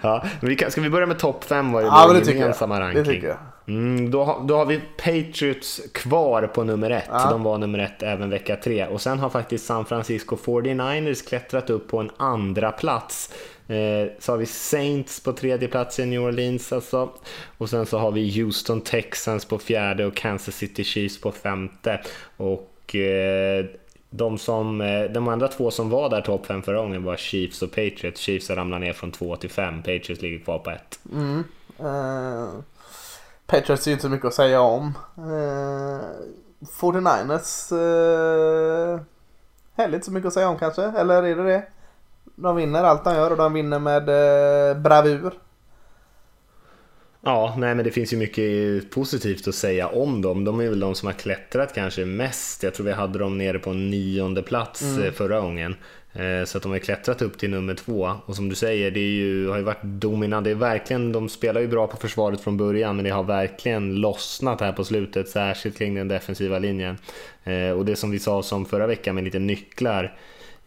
Ja, vi kan, ska vi börja med topp 5 vad det Ja, det gemensamma ranking? Det tycker jag. Mm, då, då har vi Patriots kvar på nummer ett. Ja. De var nummer ett även vecka tre. Och sen har faktiskt San Francisco 49ers klättrat upp på en andra plats Eh, så har vi Saints på tredje plats i New Orleans alltså. Och sen så har vi Houston Texans på fjärde och Kansas City Chiefs på femte. Och eh, de, som, eh, de andra två som var där topp fem förra gången var Chiefs och Patriots. Chiefs har ramlat ner från två till fem. Patriots ligger kvar på ett. Mm. Uh, Patriots är ju inte så mycket att säga om. Uh, 49ers uh, heller inte så mycket att säga om kanske. Eller är det det? De vinner allt de gör och de vinner med uh, bravur. Ja, nej men det finns ju mycket positivt att säga om dem. De är väl de som har klättrat kanske mest. Jag tror vi hade dem nere på nionde plats mm. Eh, förra gången. Eh, så att de har klättrat upp till nummer två. Och som du säger, det är ju, har ju varit dominant. Det är verkligen, de spelar ju bra på försvaret från början, men det har verkligen lossnat här på slutet, särskilt kring den defensiva linjen. Eh, och det som vi sa som förra veckan med lite nycklar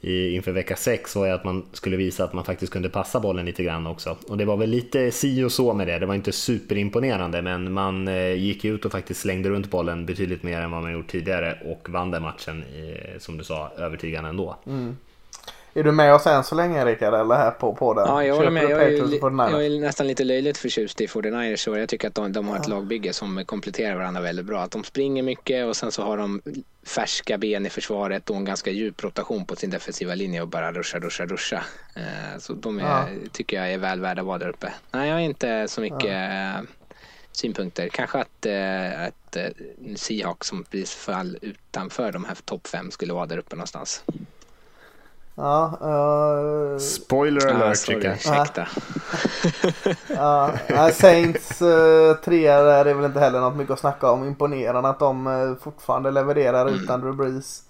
i, inför vecka 6 var ju att man skulle visa att man faktiskt kunde passa bollen lite grann också. Och det var väl lite si och så med det. Det var inte superimponerande, men man eh, gick ut och faktiskt slängde runt bollen betydligt mer än vad man gjort tidigare och vann den matchen, i, som du sa, övertygande ändå. Mm. Är du med oss än så länge Rickard, eller här på, på det? Ja, jag håller med. Jag är, jag är, nästan lite löjligt förtjust i 49ers och jag tycker att de, de har ett ja. lagbygge som kompletterar varandra väldigt bra. Att de springer mycket och sen så har de färska ben i försvaret och en ganska djup rotation på sin defensiva linje och bara ruscha, ruscha, ruscha. Eh, så de är, ja. tycker jag är väl värda att vara där uppe. Nej, jag har inte så mycket ja. Eh, synpunkter. Kanske att, äh, att Seahawks som fall utanför de här topp fem skulle vara där uppe någonstans. Ja, uh... Spoiler alert tycker jag. Ursäkta. ja, Saints uh, trea där är väl inte heller något mycket att snacka om. Imponerande att de uh, fortfarande levererar mm. utan Drew Brees.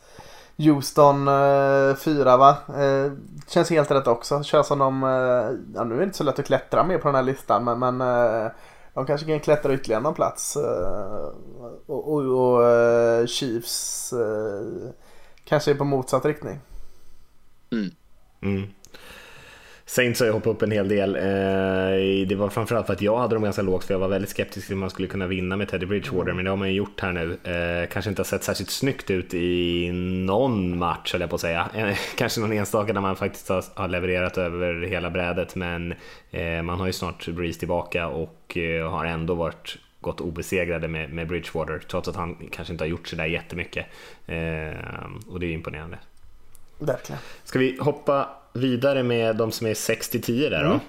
Houston uh, fyra va? Uh, känns helt rätt också. Känns som de, uh, ja nu är det inte så lätt att klättra med på den här listan men, men uh, de kanske kan klättra ytterligare någon plats. och, och, och Chiefs kanske är på motsatt riktning. Mm. Mm. Saints har ju hoppat upp en hel del. Eh, det var framförallt för att jag hade dem ganska lågt för jag var väldigt skeptisk till att man skulle kunna vinna med Teddy Bridgewater. Mm. Men det har man ju gjort här nu. Eh, kanske inte har sett särskilt snyggt ut i någon match höll jag på att säga. Eh, kanske någon enstaka där man faktiskt har levererat över hela brädet. Men man har ju snart Breeze tillbaka och har ändå varit gått obesegrade med, med Bridgewater trots att han kanske inte har gjort sådär jättemycket. och det är imponerande. Verkligen. Ska vi hoppa vidare med de som är 6-10 där då? Mm.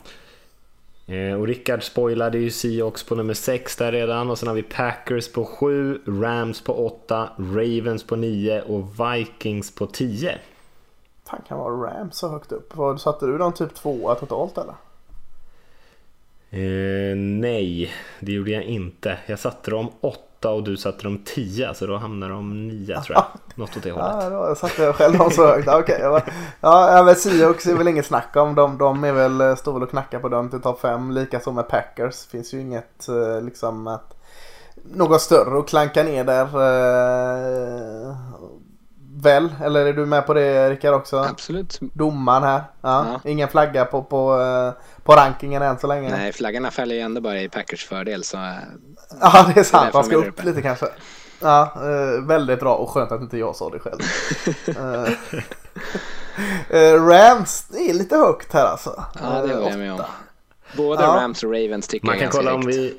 Eh, och Rickard spoilade ju Seahawks på nummer 6 där redan och sen har vi Packers på 7, Rams på 8, Ravens på 9 och Vikings på 10. Fan kan vara Rams så högt upp? Vad, satte du dem typ tvåa totalt eller? Eh, nej, det gjorde jag inte. Jag satte dem 8 åtta och du satte dem tio så då hamnar de nio tror jag. Något åt det hållet. Ja, då satte jag själv dem så högt. Okay. ja, men Seahawks är väl inget snack om. De, de är väl, eh, står väl och knackar på dörren till topp fem. Likaså med Packers. Finns ju inget eh, liksom att något större att klanka ner där. Eh, väl? Eller är du med på det Rickard också? Absolut. Domaren här. Ja. ja. Ingen flagga på, på, på rankingen än så länge. Nej, flaggorna fäller ju ändå bara i Packers fördel. Så Ja, det är sant. Man ska upp uppe. lite kanske. Ja, eh, väldigt bra och skönt att inte jag sa det själv. eh, eh Rams är lite högt här alltså. Ja, det håller jag med om. Både ja. Rams och Ravens tycker Man jag är kan kolla om vi...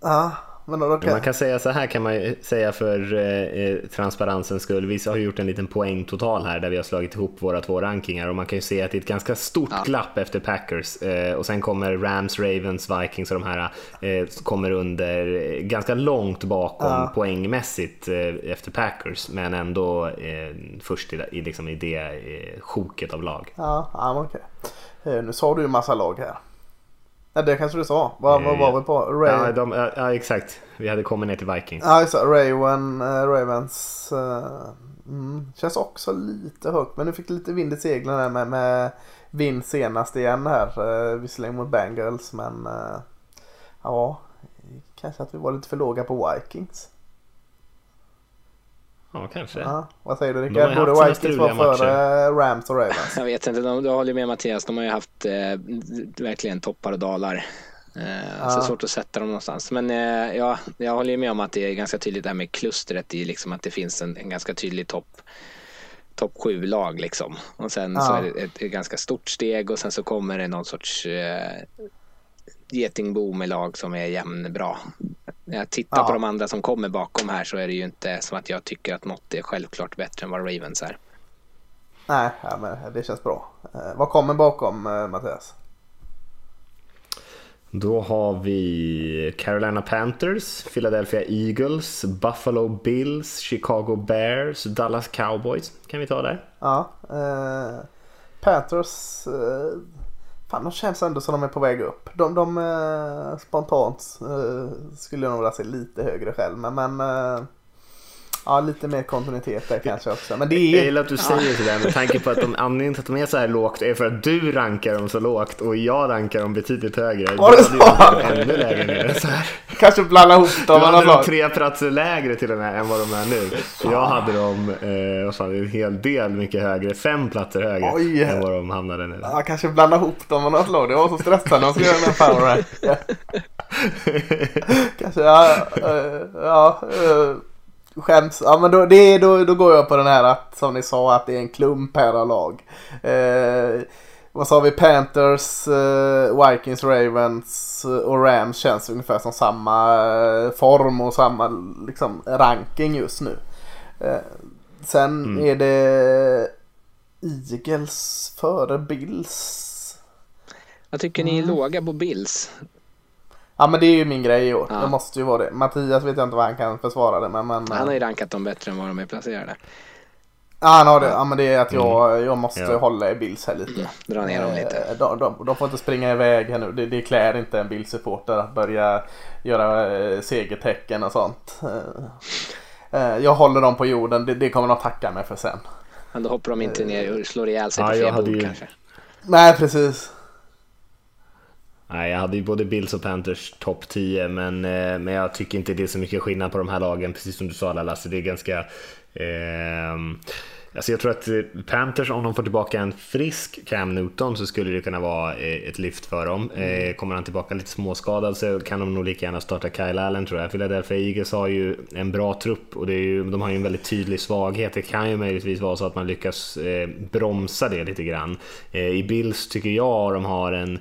Ja. Men okay. Man kan säga så här kan man säga för eh, transparensens skull. Vi har gjort en liten poängtotal här där vi har slagit ihop våra två rankingar och man kan ju se att det är ett ganska stort ja. glapp efter Packers eh, och sen kommer Rams, Ravens, Vikings och de här eh, kommer under eh, ganska långt bakom ja. poängmässigt eh, efter Packers men ändå eh, först i, i, liksom i det eh, sjoket av lag. Ja, ja okej. Okay. Nu sa du ju massa lag här. Ja, det kanske du sa. Vad, vad var vi på? Ray... Ja, de, ja, exakt. Vi hade kommit ner till Vikings. Ja, just det. Raven, uh, Ravens. Uh, mm, känns också lite högt. Men nu fick lite vind i seglen här med, med vind senast igen här. Visserligen mot Bengals. Men ja, kanske att vi var lite för låga på Vikings. Ja, kanske. Ja, vad säger du Rickard? Borde Vikings vara före Rams och Ravens? Jag vet inte, de, jag håller med Mattias. De har ju haft eh, verkligen toppar och dalar. Eh, ja. Så svårt att sätta dem någonstans. Men eh, ja, jag håller med om att det är ganska tydligt det här med klustret i liksom att det finns en, en ganska tydlig topp topp sju lag liksom. Och sen Ja. så är det ett, ett ganska stort steg och sen så kommer det någon sorts eh, getingbo med lag som är jämnbra. När jag tittar Ja. på de andra som kommer bakom här så är det ju inte som att jag tycker att något är självklart bättre än vad Ravens är. Nej, ja, men det känns bra. Eh, vad kommer bakom eh, Mattias? Då har vi Carolina Panthers, Philadelphia Eagles, Buffalo Bills, Chicago Bears, Dallas Cowboys. Kan vi ta där? Ja, eh, Panthers. Eh, fan, de känns ändå som de är på väg upp. De, de eh, spontant eh, skulle jag nog vilja se lite högre själv. Men, men eh, ja, lite mer kontinuitet där kanske också. Men det Jag är gillar att du säger sådär med tanke på att de, anledningen till att de är så här lågt är för att du rankar dem så lågt och jag rankar dem betydligt högre. Var det Du så? ännu lägre ner. Så här. kanske blanda ihop Du dem med hade dem tre platser lägre till och med än vad de är nu. Jag hade dem eh, vad fan, en hel del mycket högre, fem platser högre Oj. än vad de hamnade nu. Ja, kanske blanda ihop dem med något lag. Det var så stressande skulle göra den här rank. Kanske, ja. eh, ja eh, skäms. Ja, men då, det, då, då går jag på den här att, som ni sa, att det är en klump här av lag. Eh, vad sa vi? Panthers, eh, Vikings, Ravens och Rams känns ungefär som samma eh, form och samma liksom, ranking just nu. Eh, sen är det Eagles före Bills. Jag tycker ni är låga på Bills. Ja men det är ju min grej i år. Ja. Det måste ju vara det. Mattias vet jag inte vad han kan försvara det men... men Han har ju rankat dem bättre än vad de är placerade. ja, han har det. Ja men det är att jag, jag måste Ja. hålla i Bills här lite. Dra ner dem lite. Eh, De, de, de får inte springa iväg här nu. Det, det klär inte en Bills-supporter att börja göra eh, segertecken och sånt. Eh, eh, jag håller dem på jorden. Det, det kommer de tacka mig för sen. Men då hoppar de inte ner och slår ihjäl sig Ja, på jag fel bord ju- kanske. Nej precis. Nej, jag hade ju både Bills och Panthers topp 10, men, eh, men jag tycker inte det är så mycket skillnad på de här lagen, precis som du sa Lasse. Det är ganska... ehm, alltså jag tror att eh, Panthers, om de får tillbaka en frisk Cam Newton så skulle det kunna vara eh, ett lyft för dem. Eh, kommer han tillbaka lite småskadad så kan de nog lika gärna starta Kyle Allen tror jag. Philadelphia Eagles har ju en bra trupp och det är ju, de har ju en väldigt tydlig svaghet. Det kan ju möjligtvis vara så att man lyckas eh, bromsa det lite grann. Eh, I Bills tycker jag de har en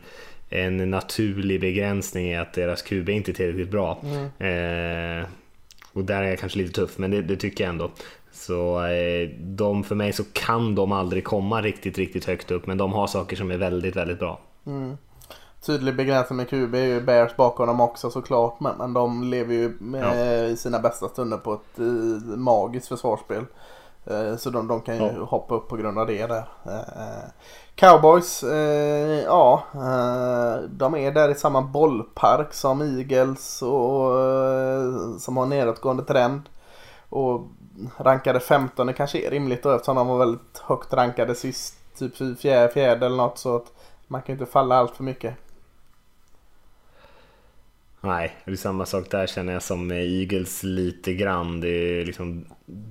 en naturlig begränsning i att deras QB inte är tillräckligt bra. Eh, och där är jag kanske lite tuff, men det, det tycker jag ändå. Så eh, de, för mig så kan de aldrig komma riktigt, riktigt högt upp, men de har saker som är väldigt, väldigt bra. Tydlig begränsning med QB är ju Bears bakom dem också såklart. Men, men de lever ju med, i sina bästa stunder på ett eh, magiskt försvarsspel. Eh, så de, de kan ju Ja. hoppa upp på grund av det där. Cowboys, eh, ja, eh, de är där i samma bollpark som Eagles och och som har nedåtgående trend. Och rankade 15 kanske är rimligt då eftersom de var väldigt högt rankade sist. Typ fjärde, fjärde eller något så att man kan ju inte falla allt för mycket. Nej, det är samma sak där känner jag som med Eagles lite grann. Det är liksom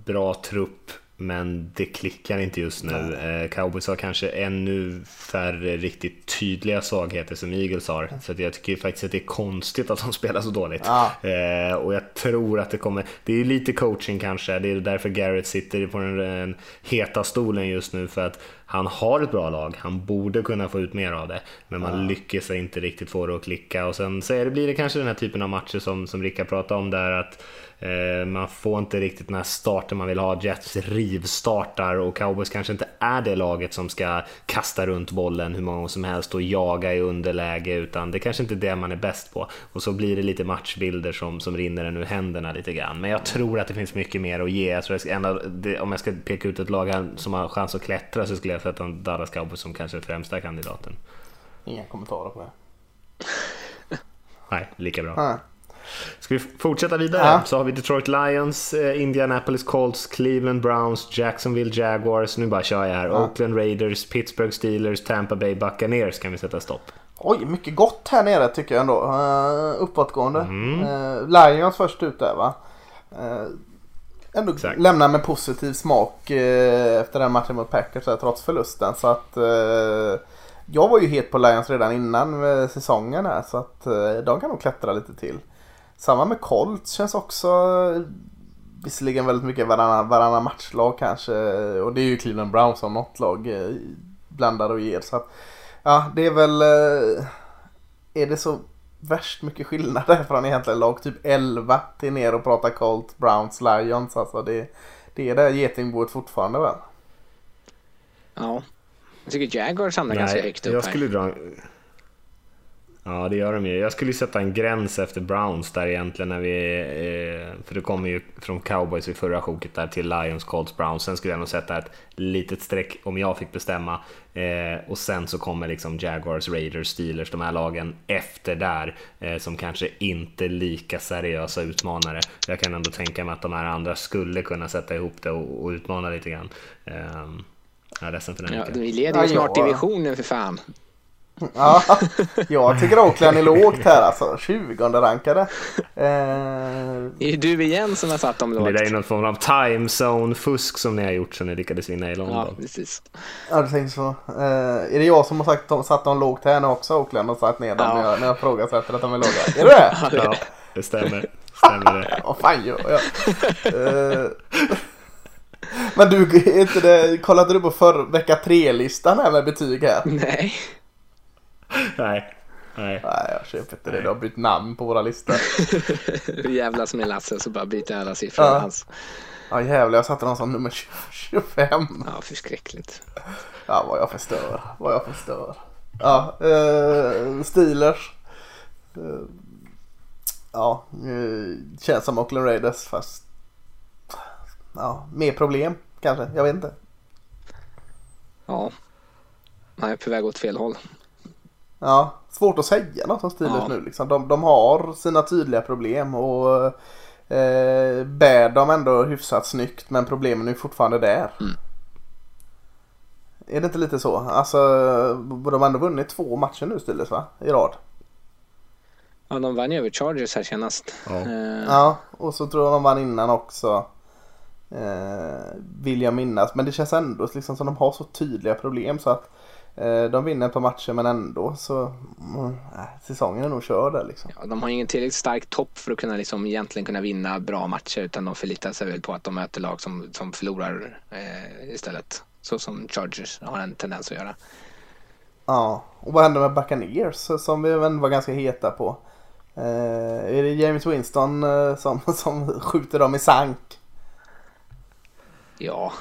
bra trupp, men det klickar inte just nu. Eh, Cowboys har kanske ännu färre riktigt tydliga svagheter som Eagles har. Så att jag tycker faktiskt att det är konstigt att de spelar så dåligt. Ja. Eh, och jag tror att det kommer, det är lite coaching kanske, det är därför Garrett sitter på den, den heta stolen just nu för att han har ett bra lag, han borde kunna få ut mer av det, men man lyckas inte riktigt få det att klicka och sen så är det, blir det kanske den här typen av matcher som, som Rickard pratade om där att eh, man får inte riktigt den här starten man vill ha, Jets rivstartar och Cowboys kanske inte är det laget som ska kasta runt bollen hur många gånger som helst och jaga i underläge utan det kanske inte är det man är bäst på och så blir det lite matchbilder som, som rinner en ur händerna lite grann. Men jag tror att det finns mycket mer att ge. Jag tror en av det, om jag ska peka ut ett lag som har chans att klättra så skulle jag sätta Dallas Cowboys som kanske främsta kandidaten. Inga kommentarer på det. Nej, lika bra. Nej. Ska vi fortsätta vidare? Ja. Så har vi Detroit Lions, eh, Indianapolis Colts, Cleveland Browns, Jacksonville Jaguars, nu bara kör jag här, Oakland Raiders, Pittsburgh Steelers, Tampa Bay Buccaneers kan vi sätta stopp. Oj, mycket gott här nere tycker jag ändå. Uh, uppåtgående. Uh, Lions först ut där va. Uh, ändå Exakt. lämnar med positiv smak eh, efter den matchen mot Packers här, trots förlusten. Så att eh, jag var ju het på Lions redan innan eh, säsongen här så att eh, de kan nog klättra lite till. Samma med Colts känns också visserligen väldigt mycket varannan, varannan matchlag kanske. Och det är ju Cleveland Browns som något lag eh, blandar och ger. Så att, ja, det är väl... eh, Är det så värst mycket skillnader från egentligen lag typ 11 till ner och prata Colt, Browns, Lions. Alltså det, det är det getingboet fortfarande väl? Ja. Jag tycker Jaguars hamnar ganska högt upp jag här. skulle dra... Ja, det gör de ju. Jag skulle sätta en gräns efter Browns där egentligen när vi... Eh, för det kommer ju från Cowboys i förra sjoket där till Lions, Colts, Browns. Sen skulle jag nog sätta ett litet streck om jag fick bestämma. Eh, och sen så kommer liksom Jaguars, Raiders, Steelers, de här lagen efter där eh, som kanske inte är lika seriösa utmanare. Jag kan ändå tänka mig att de här andra skulle kunna sätta ihop det och, och utmana lite grann. Eh, jag är ledsen för den. Ja, vi leder ju snart divisionen för fan. Ja, jag tycker Oakland är lågt här alltså. 20 rankade. Eh, Det är ju du igen som har satt dem Det lågt. där är någon form av time zone-fusk som ni har gjort så ni lyckades vinna i Ja, London. precis. ja, du tänkte så. Eh, är det jag som har sagt, satt dem lågt här nu också Oakland och satt ner dem Ja. när jag, när jag frågasätter att de är låga? Är det det? Ja, det stämmer. stämmer det. Vad fan gör jag? Eh, Men du, är inte det, kollade du på för, vecka tre-listan här med betyg här? Nej. Nej. Nej. Nej, jag köper inte det. Du har bytt namn på våra listor. Hur jävlas med Lasse så bara byter alla siffror. Ja. Hans. Ja jävlar, jag satte dem som nummer 25. Ja, förskräckligt. Ja, vad jag förstör. Vad jag förstör. Ja, eh, Steelers. Eh, ja, eh, känns som Oakland Raiders fast... Ja, mer problem kanske. Jag vet inte. Ja. Nej, på väg åt fel håll. Ja, svårt att säga något om Steelers Ja. nu liksom. De, de har sina tydliga problem och eh, bär dem ändå hyfsat snyggt men problemen är fortfarande där. Mm. Är det inte lite så? Alltså, de har ändå vunnit två matcher nu Steelers va? I rad. Ja, de vann ju över Chargers här senast. Ja. Eh, Ja, och så tror jag de vann innan också. Eh, vill jag minnas. Men det känns ändå liksom som de har så tydliga problem så att de vinner par matcher men ändå så äh, säsongen är nog körd där liksom. Ja, de har ingen tillräckligt stark topp för att kunna liksom egentligen kunna vinna bra matcher utan de förlitar sig väl på att de möter lag som, som förlorar eh, istället. Så som Chargers har en tendens att göra. Ja, och vad händer med Buccaneers som vi ändå var ganska heta på? Eh, är det James Winston eh, som, som skjuter dem i sank? Ja,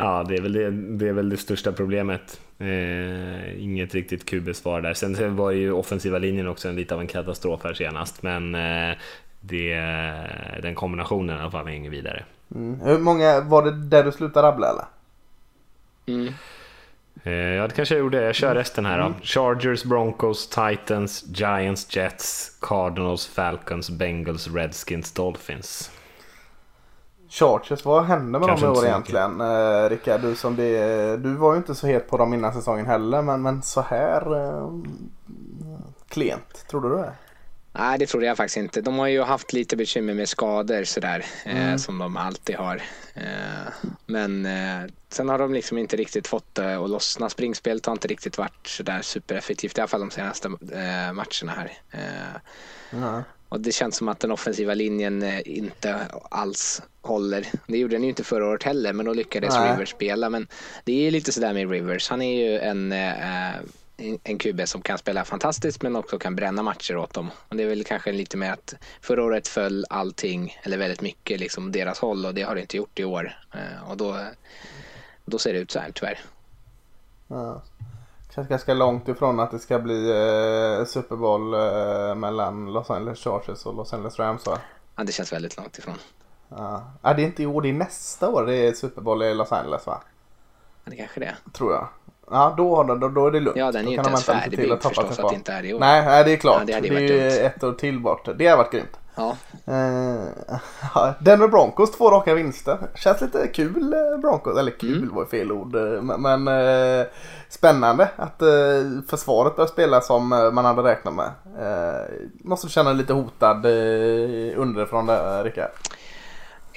Ja, det är väl det, det, är väl det största problemet. Eh, inget riktigt QB-svar där. Sen var ju offensiva linjen också en lite av en katastrof här senast, men eh, det, den kombinationen i alla fall är ingen vidare. Mm. Hur många, var det där du slutade rabbla eller? mm. Eh, ja, det kanske jag gjorde. Jag kör resten här då. Chargers, Broncos, Titans, Giants, Jets, Cardinals, Falcons, Bengals, Redskins, Dolphins. Chargers, vad hände med Kanske dem i år egentligen? Eh, Rickard, du, som det, du var ju inte så het på dem innan säsongen heller men, men så här eh, klent, tror du det? Nej, det trodde jag faktiskt inte. De har ju haft lite bekymmer med skador sådär, eh, som de alltid har. Eh, men eh, sen har de liksom inte riktigt fått det att lossna. Springspelet har inte riktigt varit sådär supereffektivt, i alla fall de senaste eh, matcherna här. Eh, Ja. Och det känns som att den offensiva linjen eh, inte alls håller. Det gjorde den ju inte förra året heller, men då lyckades Nej. Rivers spela. Men det är ju lite sådär med Rivers. Han är ju en, eh, en QB som kan spela fantastiskt, men också kan bränna matcher åt dem. Och det är väl kanske lite mer att förra året föll allting, eller väldigt mycket, liksom deras håll och det har det inte gjort i år. Eh, och då, då ser det ut så här tyvärr. Ja. Känns ganska långt ifrån att det ska bli eh, Super Bowl eh, mellan Los Angeles Chargers och Los Angeles Rams va? Ja, det känns väldigt långt ifrån. Ja. Ah, det är inte i år, det är nästa år det är Super Bowl i Los Angeles va? Ja, det kanske det är. Tror jag. Ja, då, har då, då är det lugnt. Ja, den är ju inte ens färdigbyggd förstås, att det inte är i år. Nej, nej, det är klart. Ja, det det är ju ett år till bort. Det har varit grymt. Ja, ja, Denver Broncos två raka vinster. Känns lite kul eh, Broncos. Eller kul Mm. var fel ord. eh, Men, eh, spännande att eh, försvaret börjar spela som man hade räknat med. Måste känna lite hotad underifrån där Rickard.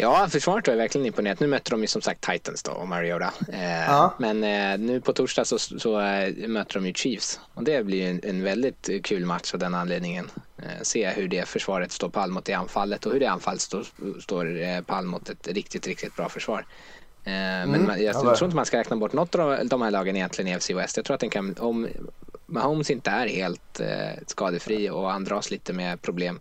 Ja, försvaret har verkligen imponerat. Nu möter de ju som sagt Titans då och Mariota. Eh, Ja. Men eh, nu på torsdag så, så eh, möter de ju Chiefs. Och det blir en, en väldigt kul match av den anledningen. Eh, se hur det försvaret står pall mot det anfallet och hur det anfallet står, står eh, pall mot ett riktigt, riktigt bra försvar. Eh, Men Mm, man, jag ja, tror inte man ska räkna bort något av de- här lagen egentligen i FC West. Jag tror att den kan, om Mahomes inte är helt skadefri och han dras lite med problem,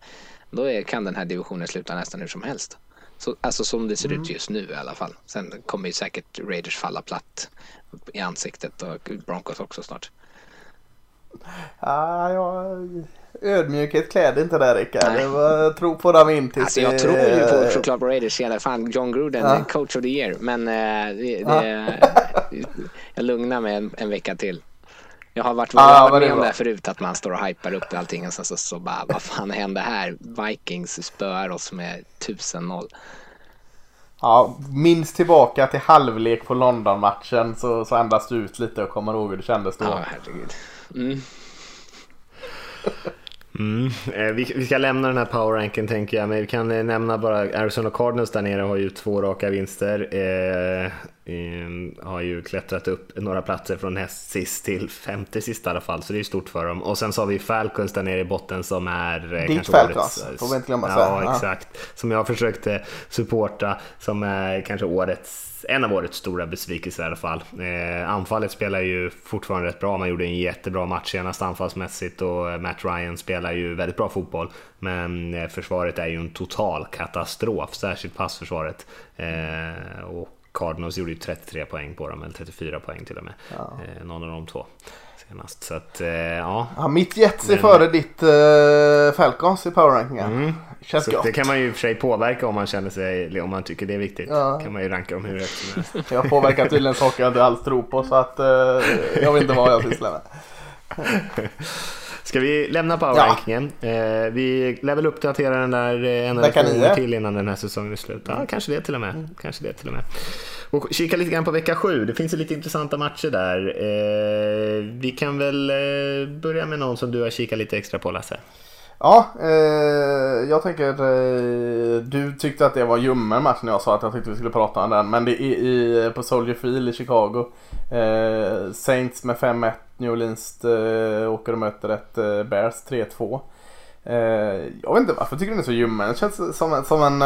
då är, kan den här divisionen sluta nästan hur som helst. Så, alltså som det ser Mm. ut just nu i alla fall. Sen kommer ju säkert Raiders falla platt i ansiktet och Broncos också snart. Ah, jag... Ödmjukhet kläder inte där Rickard. Nej. Det var- Tro på dem in tills Alltså jag det- tror ju på, såklart på Raiders senare. Fan, John Gruden, Ja. coach of the year. Men eh, det, det, jag lugnar mig en, en vecka till. Jag har varit, är med om det här förut, att man står och hypar upp allting och sen så, så bara, vad fan hände här? Vikings spöar oss med 1000-0. Ja, minns tillbaka till halvlek på London-matchen så, så andas du ut lite och kommer ihåg hur det kändes då. Ja, herregud. Mm. Mm. Eh, vi, vi ska lämna den här power ranken tänker jag, men vi kan eh, nämna bara Arizona Cardinals där nere har ju två raka vinster. Eh, har ju klättrat upp några platser från näst sist till femte sist i alla fall, så det är ju stort för dem. Och sen så har vi Falcons där nere i botten som är eh, Ditt kanske Falcons, årets... får vi inte glömma ja. Ja. exakt. Som jag försökte supporta, som är kanske årets en av årets stora besvikelser i alla fall. Eh, anfallet spelar ju fortfarande rätt bra. Man gjorde en jättebra match senast anfallsmässigt och Matt Ryan spelar ju väldigt bra fotboll. Men eh, försvaret är ju en total katastrof, särskilt passförsvaret. Eh, och Cardinals gjorde ju 33 poäng på dem, eller 34 poäng till och med. Eh, någon av de två senast. Så att, eh, ja. Ja, mitt Jets är Men- före ditt uh, Falcons i powerrankingen. Mm. Känns Så gott. det kan man ju i och för sig påverka om man känner sig, om man tycker det är viktigt. Ja. kan man ju ranka dem hur högt som helst. Jag påverkar tydligen saker jag inte alls tror på så att eh, jag vet inte vad jag sysslar med. Ska vi lämna powerrankingen? Eh, vi lär väl uppdatera den där eh, en eller två gånger till innan den här säsongen är slut. Ja, kanske det till och med. Kanske det till och med. Och kika lite grann på vecka sju. Det finns ju lite intressanta matcher där. Eh, vi kan väl eh, börja med någon som du har kikat lite extra på Lasse. Ja, eh, jag tänker eh, du tyckte att det var ljummen match när jag sa att jag tyckte vi skulle prata om den. Men det är i, på Soldier Field i Chicago. Eh, Saints med 5-1. New Orleans eh, åker och möter ett eh, Bears 3-2. Eh, jag vet inte varför jag tycker den är så ljummen. Det känns som, en- som en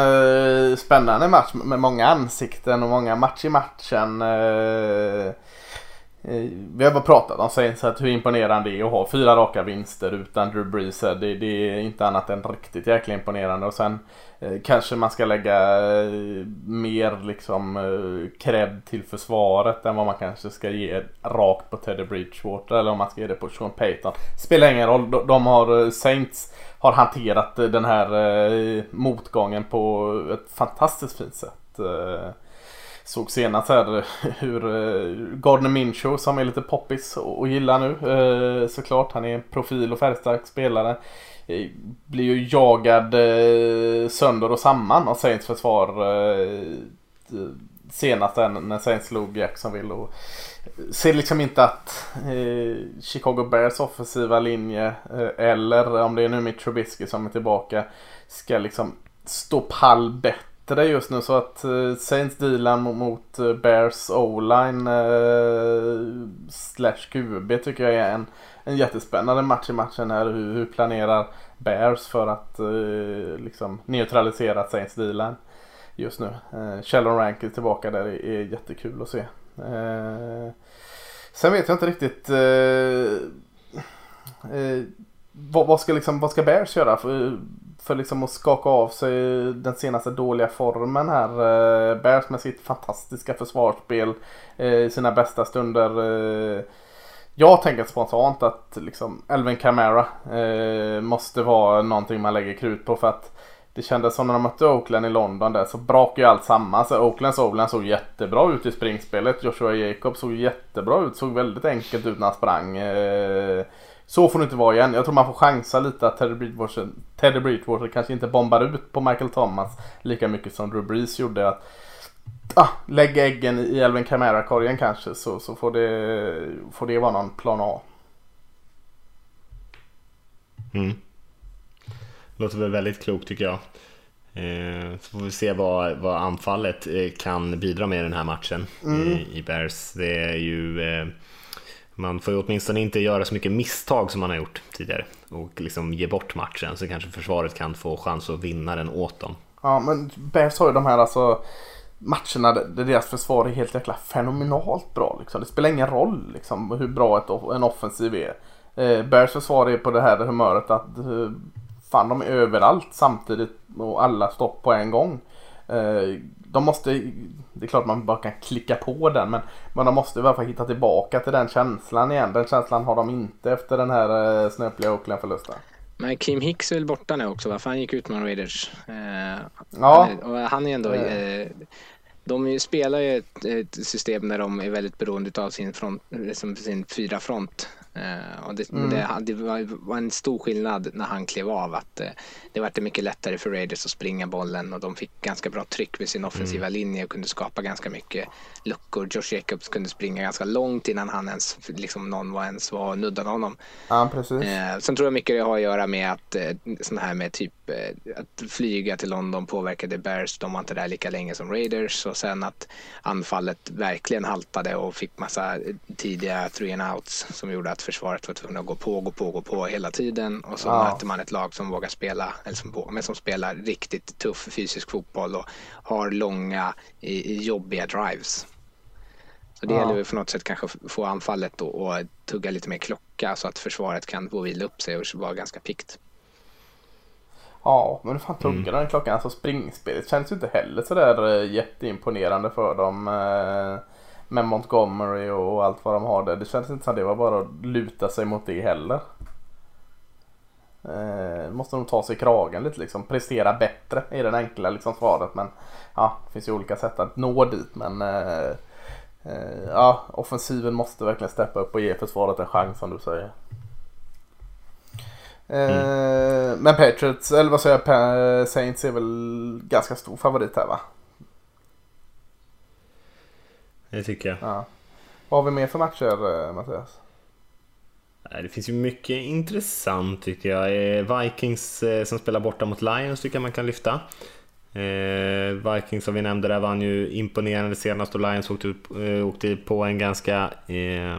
eh, spännande match med många ansikten och många match i matchen. Eh, Eh, vi har bara pratat om Saints att hur imponerande det är att ha fyra raka vinster utan Drew Brees. Eh, det, det är inte annat än riktigt jäkla imponerande. Och sen eh, kanske man ska lägga eh, mer liksom eh, cred till försvaret än vad man kanske ska ge rakt på Teddy Bridgewater eller om man ska ge det på Sean Payton. Spelar ingen roll. De, de har eh, Saints har hanterat den här motgången på ett fantastiskt fint sätt. Såg senast här hur eh, Gardner Minshew som är lite poppis och gillar nu eh, såklart. Han är en profil och färgstark spelare. Eh, blir ju jagad sönder och samman av Saints försvar senast när Saints slog Jacksonville. Och ser liksom inte att eh, Chicago Bears offensiva linje eh, eller om det är nu Mitch Trubisky som är tillbaka ska liksom stå pall bättre just nu så att eh, Saints dealen mot, eh, Bears O-line eh, slash QB tycker jag är en, en jättespännande match i matchen här. Hur, hur planerar Bears för att eh, liksom neutralisera Saints dealen just nu. Eh, Sheldon Rank är tillbaka där, det är jättekul att se. Eh, sen vet jag inte riktigt eh, vad, vad, ska liksom, vad ska Bears göra för, för liksom att skaka av sig den senaste dåliga formen här. Eh, Bears med sitt fantastiska försvarsspel eh, i sina bästa stunder. Eh, jag tänker spontant att liksom Elvin Camara. Eh, måste vara någonting man lägger krut på för att det kändes som när de mötte Oakland i London där så brakade ju allt samman. Så Oaklands Oakland såg jättebra ut i springspelet. Joshua Jacobs såg jättebra ut. Såg väldigt enkelt ut när han sprang. Eh, så får det inte vara igen. Jag tror man får chansa lite att Teddy Bridgewater, Teddy Bridgewater kanske inte bombar ut på Michael Thomas lika mycket som Drew Brees gjorde. Att, ah, lägga äggen i Elvin Kamara-korgen kanske så, så får, det, får det vara någon plan A. Mm. Låter väl väldigt klokt tycker jag. Eh, så får vi se vad, vad anfallet eh, kan bidra med i den här matchen Mm. i, i Bears. Det är ju eh, man får ju åtminstone inte göra så mycket misstag som man har gjort tidigare och liksom ge bort matchen så kanske försvaret kan få chans att vinna den åt dem. Ja, men Bears har ju de här alltså matcherna där deras försvar är helt jäkla fenomenalt bra. Liksom. Det spelar ingen roll liksom, hur bra ett, en offensiv är. Eh, Bears försvar är på det här humöret att eh, fan de är överallt samtidigt och alla stopp på en gång. Eh, de måste, det är klart man bara kan klicka på den men, men de måste i alla fall hitta tillbaka till den känslan igen. Den känslan har de inte efter den här eh, snöpliga Oakland-förlusten. Men Kim Hicks är väl borta nu också va? För han gick ut med Raiders. Eh, Ja. han, och han är ändå... Eh, de spelar ju ett, ett system där de är väldigt beroende av sin, front, liksom sin fyra front. Eh, och det, det, det var, en stor skillnad när han klev av. att eh, Det var mycket lättare för Raiders att springa bollen och de fick ganska bra tryck vid sin offensiva linje och kunde skapa ganska mycket luckor. Josh Jacobs kunde springa ganska långt innan han ens, liksom någon var ens var och nuddade honom. Ja, precis. Eh, sen tror jag mycket det har att göra med att eh, här med typ att flyga till London påverkade Bears. De var inte där lika länge som Raiders och sen att anfallet verkligen haltade och fick massa tidiga three and outs som gjorde att försvaret var tvungna att gå på, gå på, gå på hela tiden och så Ja. möter man ett lag som vågar spela, eller som, men som spelar riktigt tuff fysisk fotboll och har långa, jobbiga drives. Så det Ja. gäller på något sätt kanske få anfallet och, och tugga lite mer klocka så att försvaret kan få vila upp sig och vara ganska piggt. Ja, men hur fan tuggar den klockan? Alltså springspelet känns ju inte heller sådär eh, jätteimponerande för dem. eh, Med Montgomery och allt vad de har där. Det känns inte som det var bara att luta sig mot det heller. Eh, måste nog ta sig i kragen lite liksom. Prestera bättre är den enkla liksom svaret. Men ja, det finns ju olika sätt att nå dit. Men eh, eh, ja, offensiven måste verkligen steppa upp och ge försvaret en chans som du säger. Eh, Men Patriots, eller vad säger jag, Saints är väl ganska stor favorit här va? Det tycker jag. Ja. Vad har vi mer för matcher eh, Mattias? Det finns ju mycket intressant tycker jag. Eh, Vikings eh, som spelar borta mot Lions tycker jag man kan lyfta. Vikings som vi nämnde där vann ju imponerande senast och Lions åkte, åkte på en ganska eh,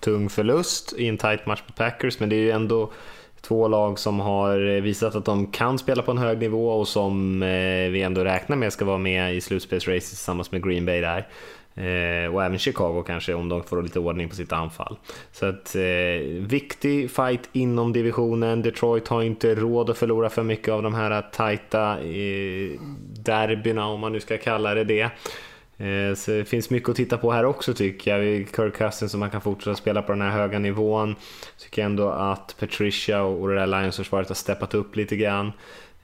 tung förlust i en tight match mot Packers. Men det är ju ändå två lag som har visat att de kan spela på en hög nivå och som eh, vi ändå räknar med ska vara med i slutspelsracet tillsammans med Green Bay där. Eh, och även Chicago kanske om de får lite ordning på sitt anfall. Så att eh, viktig fight inom divisionen. Detroit har inte råd att förlora för mycket av de här tajta eh, derbyna om man nu ska kalla det det. Eh, Så det finns mycket att titta på här också tycker jag. Kirk Cousins som man kan fortsätta spela på den här höga nivån. Tycker ändå att Patricia och det där Lions-försvaret har steppat upp lite grann.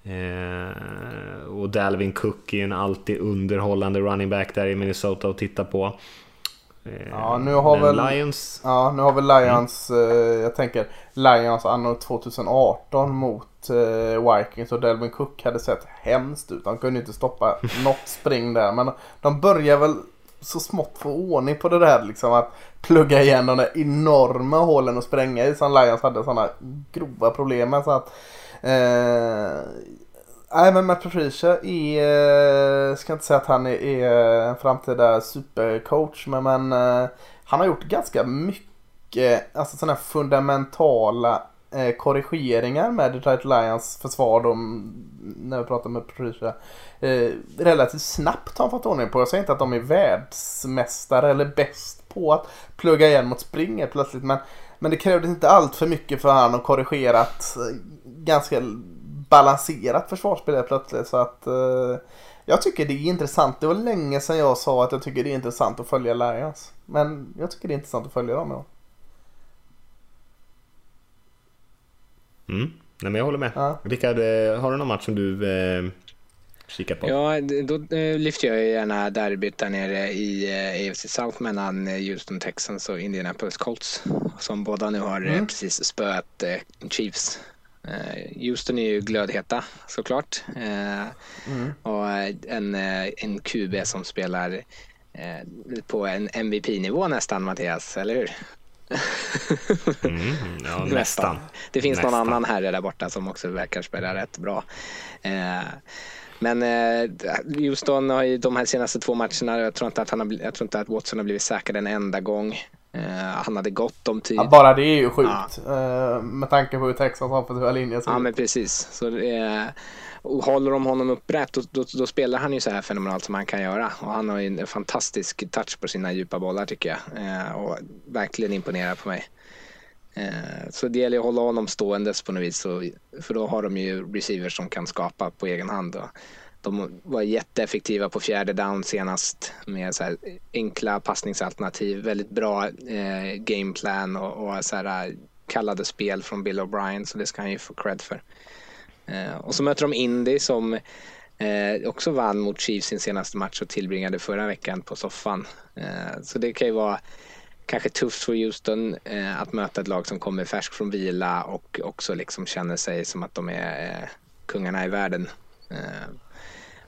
Eh, och Dalvin Cook är ju en alltid underhållande running back där i Minnesota att titta på. Eh, Ja, nu har väl- Lions... Ja, nu har väl Lions, eh, jag tänker Lions anno 2018 mot eh, Vikings och Delvin Cook hade sett hemskt ut. De kunde inte stoppa något spring där. Men de börjar väl så smått få ordning på det där liksom att plugga igen de där enorma hålen att spränga i som Lions hade sådana grova problem med. Så att, Eh, nej men Matt Patricia är, eh, ska inte säga att han är, är en framtida supercoach men, men eh, han har gjort ganska mycket, alltså sådana här fundamentala korrigeringar med Detroit Lions försvar då, mm, när vi pratar med Patricia. Eh, relativt snabbt har han fått ordning på. Jag säger inte att de är världsmästare eller bäst på att plugga igen mot springer plötsligt men, men det krävdes inte allt för mycket för han att korrigerat ganska balanserat försvarsspel plötsligt. Så att eh, jag tycker det är intressant. Det var länge sedan jag sa att jag tycker det är intressant att följa Lions. Men jag tycker det är intressant att följa dem. Ja. Mm. Nej, men jag håller med. Ja. Rickard, eh, har du någon match som du eh, kikar på? Ja, då eh, lyfter jag gärna derbyt där nere i eh, AFC South mellan eh, Houston Texans och Indianapolis Colts. Som båda nu har eh, precis spöat eh, Chiefs. Eh, Houston är ju glödheta såklart. Eh, Och eh, en, en QB som spelar på en MVP-nivå nästan Mattias, eller hur? Mm, ja, nästan. Det finns någon Nästan. annan herre där borta som också verkar spela rätt bra. Men Houston har ju de här senaste två matcherna, jag tror inte att, han har, jag tror inte att Watson har blivit säkrad en enda gång. Han hade gott om tid. Ja, bara det är ju sjukt. Ja. med tanke på hur Texas offensiva linje ser Ja, men precis. Så och håller de honom upprätt då, då, då, spelar han ju så här fenomenalt som han kan göra. Och han har ju en fantastisk touch på sina djupa bollar tycker jag. Eh, och verkligen imponerar på mig. Eh, så det gäller att hålla honom ståendes på något vis. Så, för då har de ju receivers som kan skapa på egen hand. De var jätteeffektiva på fjärde down senast med så enkla passningsalternativ. Väldigt bra eh, gameplan och, och så här, eh, kallade spel från Bill O'Brien. Så det ska han ju få cred för. Eh, och så möter de Indy som eh, också vann mot Chiefs sin senaste match och tillbringade förra veckan på soffan. Eh, så det kan ju vara kanske tufft för Houston eh, att möta ett lag som kommer färsk från vila och också liksom känner sig som att de är eh, kungarna i världen.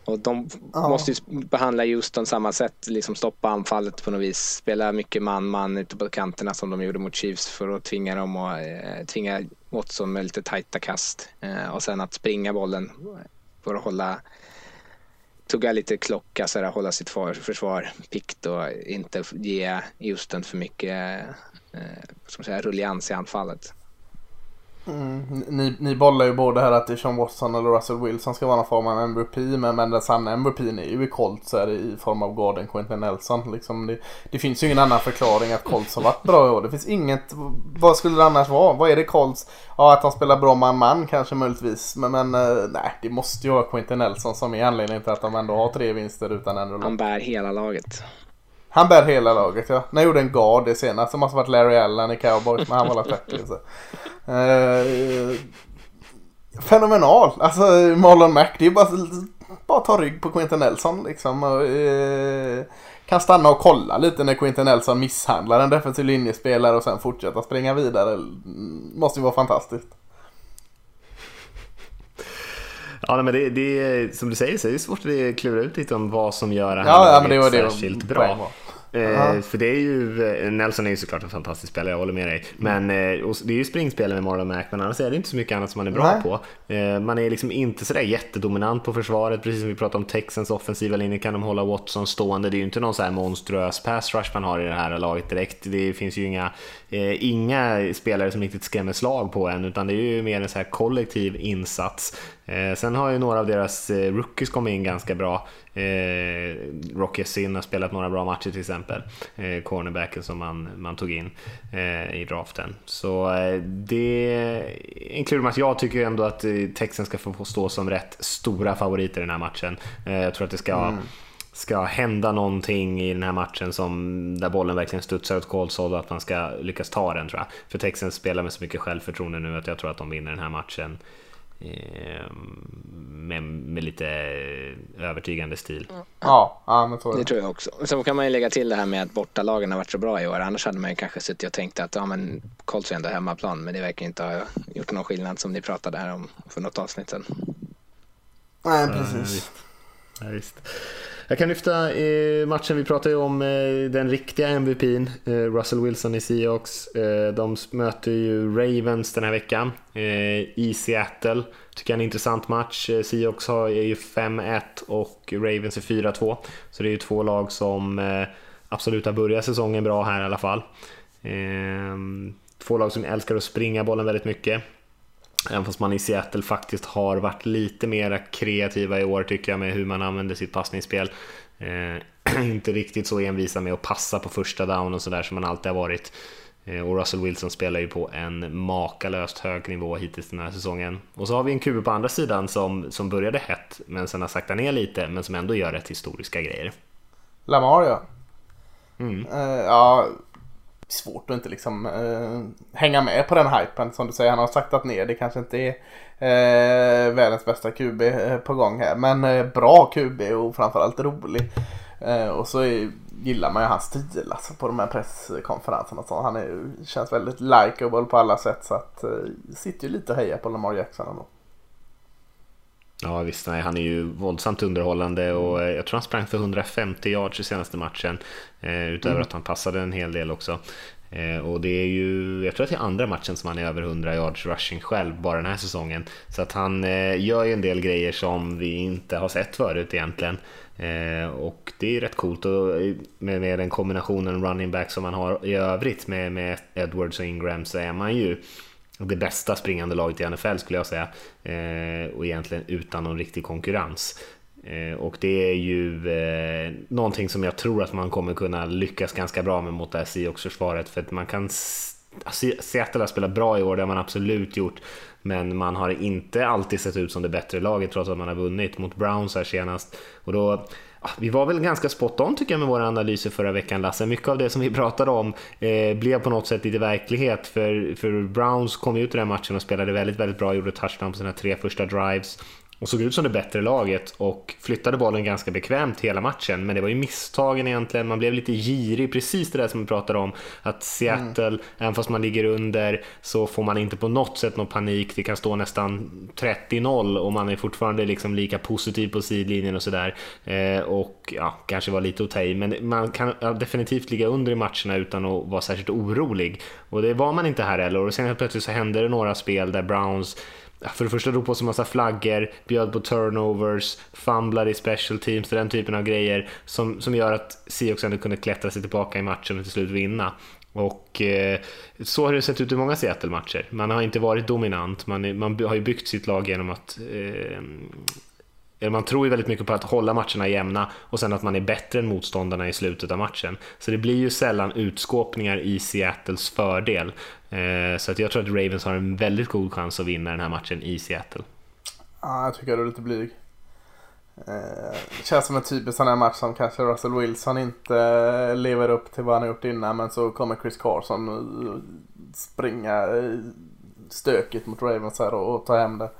Och de ja. måste ju behandla Houston samma sätt, liksom stoppa anfallet på något vis. Spela mycket man-man ute på kanterna som de gjorde mot Chiefs för att tvinga dem att eh, tvinga Watson med lite tajta kast. Eh, och sen att springa bollen för att hålla tugga lite klocka, så här, hålla sitt för, försvar pikt och inte ge Houston för mycket eh, som säga, rullians i anfallet. Mm, ni, ni bollar ju både här att det är Sean Watson eller Russell Wilson ska vara någon form av MVP. Men, men den sanna MVP är ju i Colts är i form av Gordon Quentin Nelson. Liksom det, det, finns ju ingen annan förklaring att Colts har varit bra i år. Det finns inget. Vad skulle det annars vara? Vad är det Colts? Ja, att de spelar bra man-man kanske möjligtvis. Men, men eh, nej, det måste ju vara Quentin Nelson som är anledningen till att de ändå har tre vinster utan en Han bär hela laget. Han bär hela laget ja. När jag gjorde en guard det senast. Det måste varit Larry Allen i Cowboys. Men han var 30. Så. Uh, fenomenal. Alltså Marlon Mack. Det är bara, bara ta rygg på Quinton Nelson liksom. Uh, kan stanna och kolla lite när Quinton Nelson misshandlar en defensiv linjespelare och sen fortsätta springa vidare. Måste ju vara fantastiskt. Ja, men det, det, som du säger så är det svårt att klura ut lite om vad som gör det här ja, ja, var särskilt det bra. Eh, för det är ju, eh, Nelson är ju såklart en fantastisk spelare, jag håller med dig. Men eh, det är ju springspelare med Marlon Mack, men annars är det inte så mycket annat som man är bra Nej. på. Man är liksom inte sådär jättedominant på försvaret, precis som vi pratade om Texans offensiva linje kan de hålla Watson stående. Det är ju inte någon så här monstruös pass rush man har i det här laget direkt. Det finns ju inga, eh, inga spelare som riktigt skrämmer slag på en, utan det är ju mer en så här kollektiv insats. Eh, sen har ju några av deras eh, rookies kommit in ganska bra. Eh, Rocky Sin har spelat några bra matcher till exempel. Eh, cornerbacken som man, man tog in eh, i draften. Så eh, det är en klurig match. Jag tycker ändå att eh, Texans ska få stå som rätt stora favoriter i den här matchen. Eh, jag tror att det ska mm ska hända någonting i den här matchen som där bollen verkligen studsar åt håll och att man ska lyckas ta den tror jag. För Texans spelar med så mycket självförtroende nu att jag tror att de vinner den här matchen Ehm, med, med, lite övertygande stil. Ja, ja men så det. tror jag också. Sen kan man ju lägga till det här med att bortalagen har varit så bra i år. Annars hade man ju kanske suttit och tänkt att ja, men Colts är ändå hemmaplan. Men det verkar inte ha gjort någon skillnad som ni pratade här om för något avsnitt sedan. Nej, precis. Ja, visst. Jag kan lyfta eh, matchen, vi pratade ju om eh, den riktiga MVPn, eh, Russell Wilson i Seahawks. De möter ju Ravens den här veckan i Seattle. Tycker jag är en intressant match. Seahawks har, är ju 5-1 och Ravens är 4-2. Så det är ju två lag som absolut har börjat säsongen bra här i alla fall. Ehm, två lag som älskar att springa bollen väldigt mycket. Även fast man i Seattle faktiskt har varit lite mer kreativa i år tycker jag med hur man använder sitt passningsspel. Eh, inte riktigt så envisa med att passa på första down och sådär som man alltid har varit. Eh, och Russell Wilson spelar ju på en makalöst hög nivå hittills den här säsongen. Och så har vi en QB på andra sidan som, som började hett men sen har saktat ner lite men som ändå gör rätt historiska grejer. Lamar ja. Mm. Uh, ja, svårt att inte liksom eh, hänga med på den hypen. Som du säger, han har saktat ner. Det kanske inte är eh, världens bästa QB eh, på gång här. Men eh, bra QB och framförallt rolig. Eh, och så är, gillar man ju hans stil alltså, på de här presskonferenserna. Så han är, känns väldigt likeable på alla sätt. Så att eh, sitter ju lite och hejar på Lamar Jackson ändå. Ja visst, nej, han är ju våldsamt underhållande och eh, jag tror han sprang för 150 yards i senaste matchen. Eh, utöver mm. att han passade en hel del också. Eh, och det är ju, jag tror att det är andra matchen som han är över 100 yards rushing själv bara den här säsongen. Så att han eh, gör ju en del grejer som vi inte har sett förut egentligen. Eh, och det är rätt coolt och med, med den kombinationen running back som man har i övrigt med, med Edwards och Ingram så är man ju det bästa springande laget i NFL skulle jag säga. Eh, och egentligen utan någon riktig konkurrens. Eh, och det är ju eh, någonting som jag tror att man kommer kunna lyckas ganska bra med mot det här Seahawks-försvaret. För att man kan... Alltså, Seattle har spelat bra i år, det har man absolut gjort. Men man har inte alltid sett ut som det bättre laget trots att man har vunnit mot Browns här senast. Och då, ah, vi var väl ganska spot on tycker jag med våra analyser förra veckan Lasse. Mycket av det som vi pratade om eh, blev på något sätt lite verklighet. För, för Browns kom ut i den matchen och spelade väldigt, väldigt bra. Gjorde touchdown på sina tre första drives och såg ut som det bättre laget och flyttade bollen ganska bekvämt hela matchen. Men det var ju misstagen egentligen, man blev lite girig, precis det där som vi pratade om. Att Seattle, mm. även fast man ligger under, så får man inte på något sätt någon panik. Det kan stå nästan 30-0 och man är fortfarande liksom lika positiv på sidlinjen och sådär. Eh, och ja, kanske var lite att ta i, men man kan definitivt ligga under i matcherna utan att vara särskilt orolig. Och det var man inte här heller. Och sen helt plötsligt så hände det några spel där Browns för det första drog på sig massa flaggor, bjöd på turnovers, fumblade i special teams och den typen av grejer som, som gör att Seahawks ändå kunde klättra sig tillbaka i matchen och till slut vinna. Och eh, så har det sett ut i många Seattle-matcher. Man har inte varit dominant, man, är, man har ju byggt sitt lag genom att eh, Eh, man tror ju väldigt mycket på att hålla matcherna jämna och sen att man är bättre än motståndarna i slutet av matchen. Så det blir ju sällan utskåpningar i Seattles fördel. Eh, så att jag tror att Ravens har en väldigt god chans att vinna den här matchen i Seattle. Ja, jag tycker du är lite blyg. Eh, det känns som en typisk sån här match som kanske Russell Wilson inte lever upp till vad han har gjort innan men så kommer Chris Carson springa stökigt mot Ravens här och ta hem det.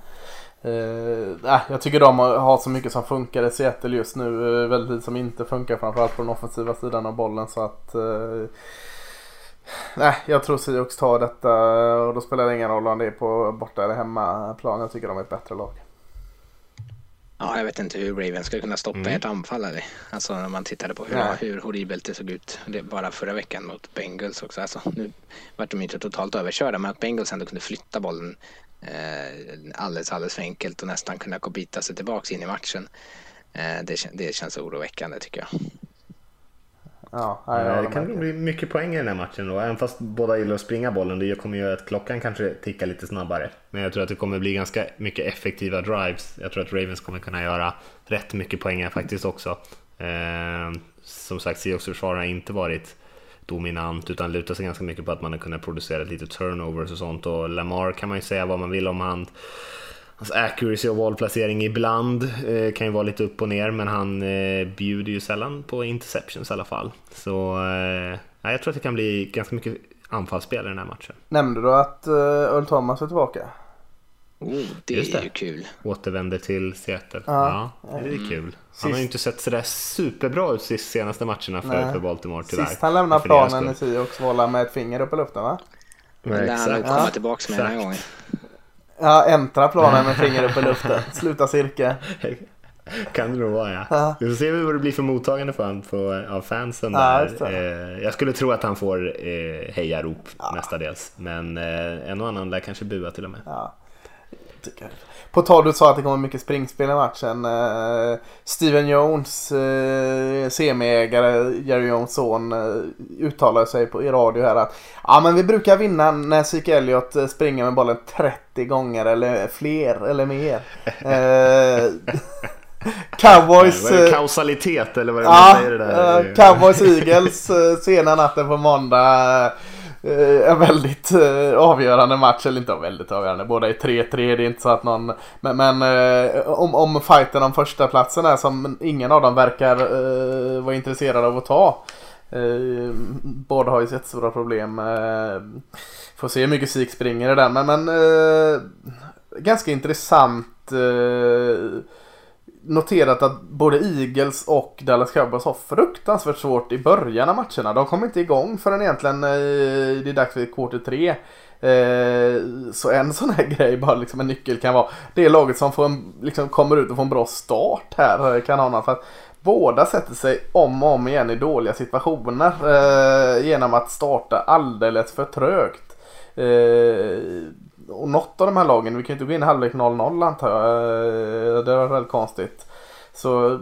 Uh, jag tycker de har så mycket som funkar i Seattle just nu. Uh, väldigt lite som inte funkar framförallt på den offensiva sidan av bollen. Så att uh, Nej, jag tror Seahawks tar detta och då spelar det ingen roll om det är på borta eller hemmaplan. Jag tycker de är ett bättre lag. Ja, jag vet inte hur Ravens ska kunna stoppa mm. ett anfall. Alltså när man tittade på hur, hur horribelt det såg ut det bara förra veckan mot Bengals också. Alltså, nu vart de inte totalt överkörda, men att Bengals ändå kunde flytta bollen eh, alldeles, alldeles för enkelt och nästan kunna bita sig tillbaka in i matchen. Eh, det, det känns oroväckande tycker jag. Ja, ja, det kan bli mycket poäng i den här matchen då. Även fast båda gillar att springa bollen. Det kommer göra att klockan kanske tickar lite snabbare. Men jag tror att det kommer bli ganska mycket effektiva drives. Jag tror att Ravens kommer kunna göra rätt mycket poäng här faktiskt också. Eh, som sagt, Seahawks försvar har inte varit dominant utan lutar sig ganska mycket på att man har kunnat producera lite turnovers och sånt. Och Lamar kan man ju säga vad man vill om han Hans accuracy och valplacering ibland eh, kan ju vara lite upp och ner men han eh, bjuder ju sällan på interceptions i alla fall. Så eh, jag tror att det kan bli ganska mycket anfallsspel i den här matchen. Nämnde du att eh, Earl Thomas är tillbaka? Oh, det Just är det. ju kul. Återvänder till Seattle. Ja, ja det är mm. kul. Han har ju inte sett sådär superbra ut de senaste matcherna för, för Baltimore tyvärr. Sist han lämnade planen i Seahawks var med ett finger upp i luften va? Men det lär han komma ja. tillbaka med den här gången. Ja, äntra planen med fingret upp i luften. Sluta cirka. Kan det nog vara ja. ja. Vi får se vad det blir för mottagande för honom på, av fansen. Ja, där. Eh, jag skulle tro att han får eh, hejarop ja. mestadels. Men eh, en och annan lär kanske bua till och med. Ja. På tal du sa att det kommer mycket springspel i matchen. Uh, Steven Jones, uh, semiägare, Jerry Jones son, uh, uttalar sig på, i radio här att ja men vi brukar vinna när Zeke Elliot springer med bollen 30 gånger eller fler eller mer. Uh, Cowboys... Ja, kausalitet eller vad det ja, säger det där? Cowboys Eagles sena natten på måndag Eh, Eh, en väldigt eh, avgörande match, eller inte väldigt avgörande, båda är 3-3, det är inte så att någon... Men, men eh, om, om fighten om första platsen är som ingen av dem verkar eh, vara intresserad av att ta. Eh, båda har ju sett stora problem. Eh, får se hur mycket SIK springer i den, men, men ganska intressant noterat att både Eagles och Dallas Cowboys har fruktansvärt svårt i början av matcherna. De kommer inte igång förrän egentligen i, det är dags för quarter 3. Eh, så en sån här grej, bara liksom en nyckel kan vara det laget som får en, liksom kommer ut och får en bra start här eh, kan ha någon, för att båda sätter sig om och om igen i dåliga situationer eh, genom att starta alldeles för trögt och något av de här lagen, vi kan ju inte gå in i halvlek 0-0 antar jag. Eh, det var väldigt konstigt. Så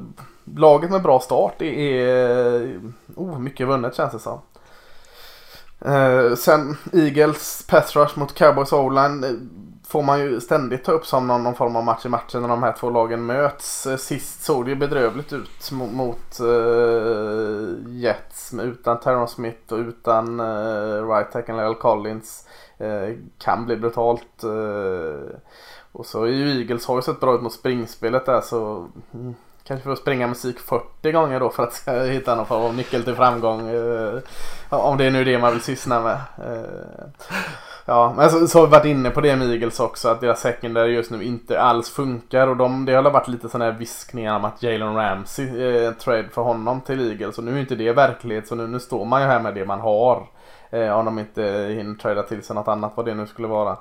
laget med bra start är, eh, oh, mycket vunnet känns det som. Eh, sen Eagles pass rush mot Cowboys O-line eh, får man ju ständigt ta upp som någon, någon, form av match i matchen när de här två lagen möts. Eh, sist såg det ju bedrövligt ut mot, mot uh, Jets utan Terron Smith och utan uh, right tackle L. Collins. Uh, kan bli brutalt. och så är ju Eagles har ju sett bra ut mot springspelet där så mm, Kanske får springa musik 40 gånger då för att hitta någon form av nyckel till framgång. Om det är nu det man vill syssla med. Ja, men så, så har vi varit inne på det med Eagles också att deras secondary just nu inte alls funkar och de, det har varit lite sådana här viskningar om att Jalen Ramsey eh, trade för honom till Eagles och nu är inte det verklighet så nu, nu står man ju här med det man har. Eh, om de inte hinner trada till sig något annat vad det nu skulle vara.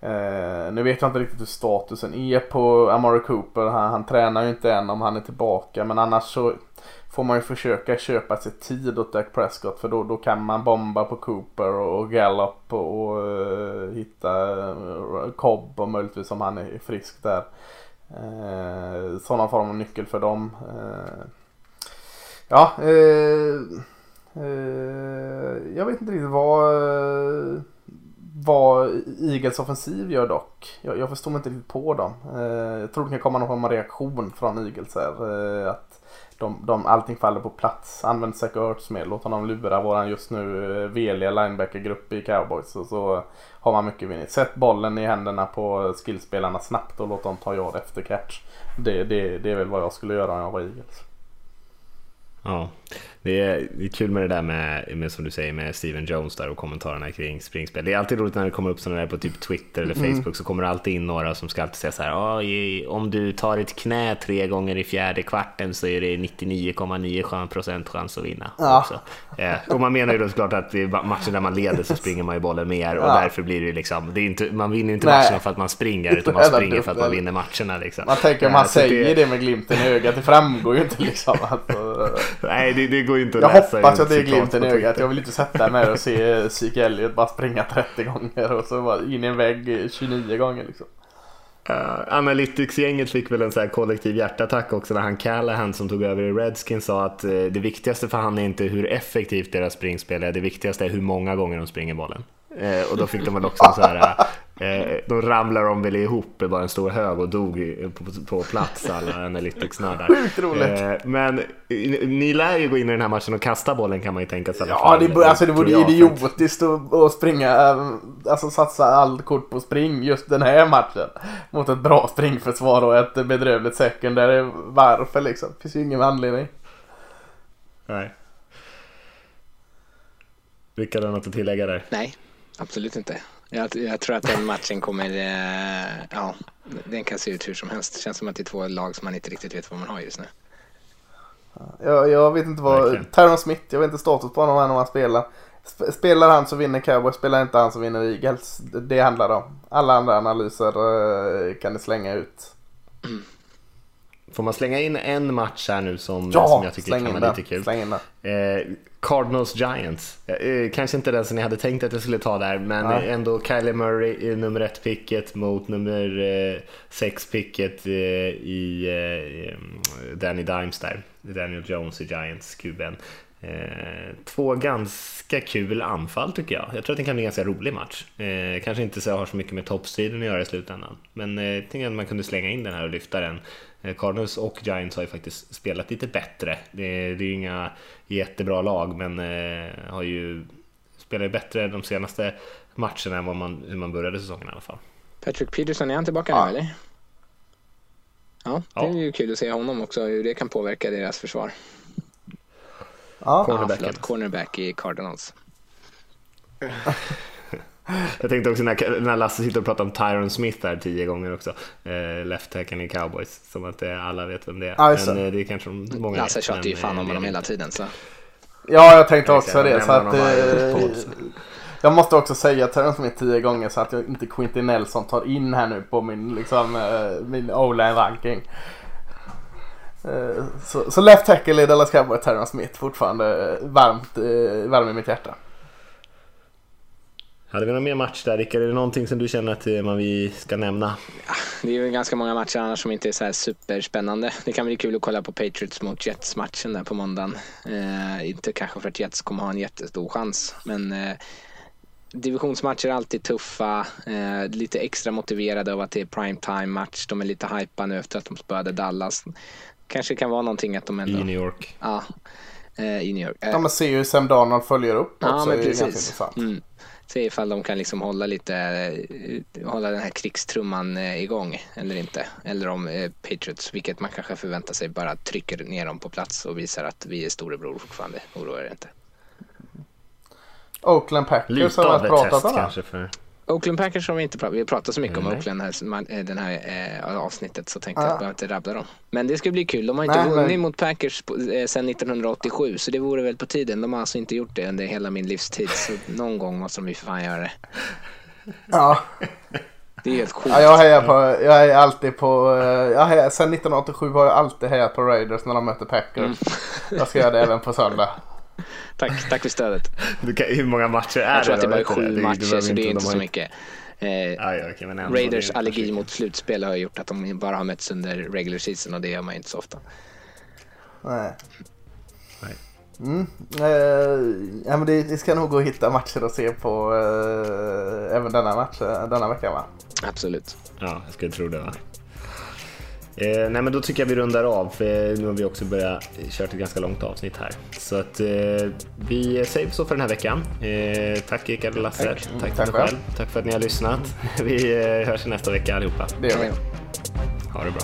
Eh, nu vet jag inte riktigt hur statusen är på Amari Cooper. Han, han tränar ju inte än om han är tillbaka. Men annars så får man ju försöka köpa sig tid åt Dak Prescott. För då, då kan man bomba på Cooper och, och Gallup och, och uh, hitta uh, Cobb och möjligtvis om han är frisk där. Uh, sådana form av nyckel för dem. Uh, ja, jag vet inte riktigt vad vad Eagles offensiv gör dock. Jag, jag förstår mig inte riktigt på dem. Eh, jag tror det kan komma någon form av reaktion från Eagles här. Eh, att de, de, allting faller på plats. Använd Zach Ertz mer. Låt honom lura våran just nu eh, veliga linebackergrupp i Cowboys. Och så har man mycket vunnit. Sätt bollen i händerna på skillspelarna snabbt och låt dem ta yard efter catch. Det, det, det är väl vad jag skulle göra om jag var Eagles. Ja, det är, det är kul med det där med, med, som du säger med Steven Jones där och kommentarerna kring springspel. Det är alltid roligt när det kommer upp sådana där på typ Twitter eller mm. Facebook mm. så kommer det alltid in några som ska alltid säga så här. om du tar ett knä tre gånger i fjärde kvarten så är det 99,9 procent chans att vinna. Ja. Eh, och man menar ju då såklart att i matcher där man leder så springer man ju bollen mer och ja. därför blir det liksom, det är inte, man vinner inte matcherna för att man springer utan man springer för att man vinner matcherna. Liksom. Man tänker man säger det... det med glimten i ögat, det framgår ju inte liksom. Att, Nej, det, det går ju inte att jag läsa. Jag hoppas att det är glimten i ögat. Jag vill inte sätta mig och se Zeke Elliot bara springa 30 gånger och så bara in i en vägg 29 gånger liksom. Uh, Analytics-gänget fick väl en så här kollektiv hjärtattack också när han Callahan som tog över i Redskins sa att uh, det viktigaste för han är inte hur effektivt deras springspel är, det viktigaste är hur många gånger de springer bollen. Uh, och då fick de väl också så här Eh, då ramlar de väl ihop bara en stor hög och dog på, på plats alla Analytics-nördar. Sjukt roligt. Eh, men ni lär ju gå in i den här matchen och kasta bollen kan man ju tänka sig. Ja, det, alltså, det vore idiotiskt att springa, eh, alltså satsa all kort på spring just den här matchen. Mot ett bra springförsvar och ett bedrövligt secondary. Varför liksom? Det finns ju ingen anledning. Nej. Rickard, har något att tillägga där? Nej, absolut inte. Jag, jag, tror att den matchen kommer, eh, ja, den kan se ut hur som helst. Det känns som att det är två lag som man inte riktigt vet vad man har just nu. Jag, jag vet inte vad, okay. Tyron Smith, jag vet inte status på honom än om han spelar. Spelar han så vinner Cowboys, spelar inte han så vinner Eagles. Det handlar det om. Alla andra analyser eh, kan ni slänga ut. Mm. Får man slänga in en match här nu som, ja, som jag tycker kan vara lite kul? Släng in den. Eh, Cardinals Giants. Eh, kanske inte den som ni hade tänkt att jag skulle ta där, men ja. ändå Kylie Murray i nummer ett picket mot nummer eh, sex picket eh, i eh, Danny Dimes där. Daniel Jones i Giants, kuben. Eh, två ganska kul anfall tycker jag. Jag tror att det kan bli en ganska rolig match. Eh, kanske inte så har så mycket med toppstriden att göra i slutändan. Men eh, jag tänker att man kunde slänga in den här och lyfta den. Eh, Cardinals och Giants har ju faktiskt spelat lite bättre. Det, det är ju inga jättebra lag, men eh, har ju spelat bättre de senaste matcherna än vad man, hur man började säsongen i alla fall. Patrick Peterson, är han tillbaka ja. nu eller? Ja, det är ju kul att se honom också, hur det kan påverka deras försvar. Ja, cornerbacken. Ja, cornerback i Cardinals. Jag tänkte också när, när Lasse sitter och pratar om Tyron Smith här tio gånger också. Eh, left tacken i Cowboys. Som att eh, alla vet vem det är. Alltså. Men eh, det är kanske många Lasse tjatar ju fan om honom hela tiden. Så. Ja, jag tänkte också det. Så att, eh, jag måste också säga Tyron Smith tio gånger så att jag inte Quinty Nelson tar in här nu på min, liksom, eh, min O-line ranking. Eh, så, så left tackle i Dallas Cowboys, Tyron Smith, fortfarande varmt, varm i mitt hjärta. Hade vi någon mer match där Rickard? Är det någonting som du känner att eh, man vi ska nämna? Det är ju ganska många matcher annars som inte är så här superspännande. Det kan bli kul att kolla på Patriots mot Jets-matchen där på måndagen. Eh, inte kanske för att Jets kommer ha en jättestor chans, men eh, divisionsmatcher är alltid tuffa. Eh, lite extra motiverade av att det är prime time match. De är lite hypa nu efter att de spöade Dallas. Kanske kan vara någonting att de ändå... I New York. Ja, eh, i New York. Eh, Ja men se hur Sam Darnold följer upp Ja, också. men är ganska precis. intressant. Mm. Se ifall de kan liksom hålla lite, eh, hålla den här krigstrumman eh, igång eller inte. Eller om eh, Patriots, vilket man kanske förväntar sig, bara trycker ner dem på plats och visar att vi är storebror fortfarande. Oroa er inte. Oakland Packers Lite har av ett pratat test kanske för... Oakland Packers har vi inte pratat, vi har pratat så mycket om Nej. Oakland här, man- eh, den här eh, avsnittet så tänkte Ja. jag att jag inte rabbla dem. Men det ska bli kul, de har inte Nej, vunnit men- mot Packers på, eh, sedan 1987 så det vore väl på tiden. De har alltså inte gjort det under hela min livstid så någon gång måste de ju för fan göra det. Ja. Det är helt sjukt. Ja, jag hejar på, jag är alltid på, eh, jag hejar, sen 1987 har jag alltid hejat på Raiders när de möter Packers. Mm. Jag ska göra det även på söndag. Tack, tack för stödet. Du kan, hur många matcher är Jag tror det att det bara är sju det? Det- matcher behöver så det är inte har så mycket. Eh, men ändå, Raiders det allergi mot slutspel har gjort att de bara har mötts under regular season och det gör man inte så ofta. Nej. Nej. Mm. Eh, ja, men det, det ska nog gå att hitta matcher att se på eh, även denna match eh, denna vecka va? Absolut. Ja, jag skulle tro det va. Eh, nej men då tycker jag vi rundar av för nu har vi också börjat köra ett ganska långt avsnitt här. Så att eh, vi säger så för den här veckan. Eh, tack Rickard och Lasse. Tack, tack, Tack till dig själv. Tack för att ni har lyssnat. Vi eh, hörs nästa vecka allihopa. Det gör vi. Ha det bra.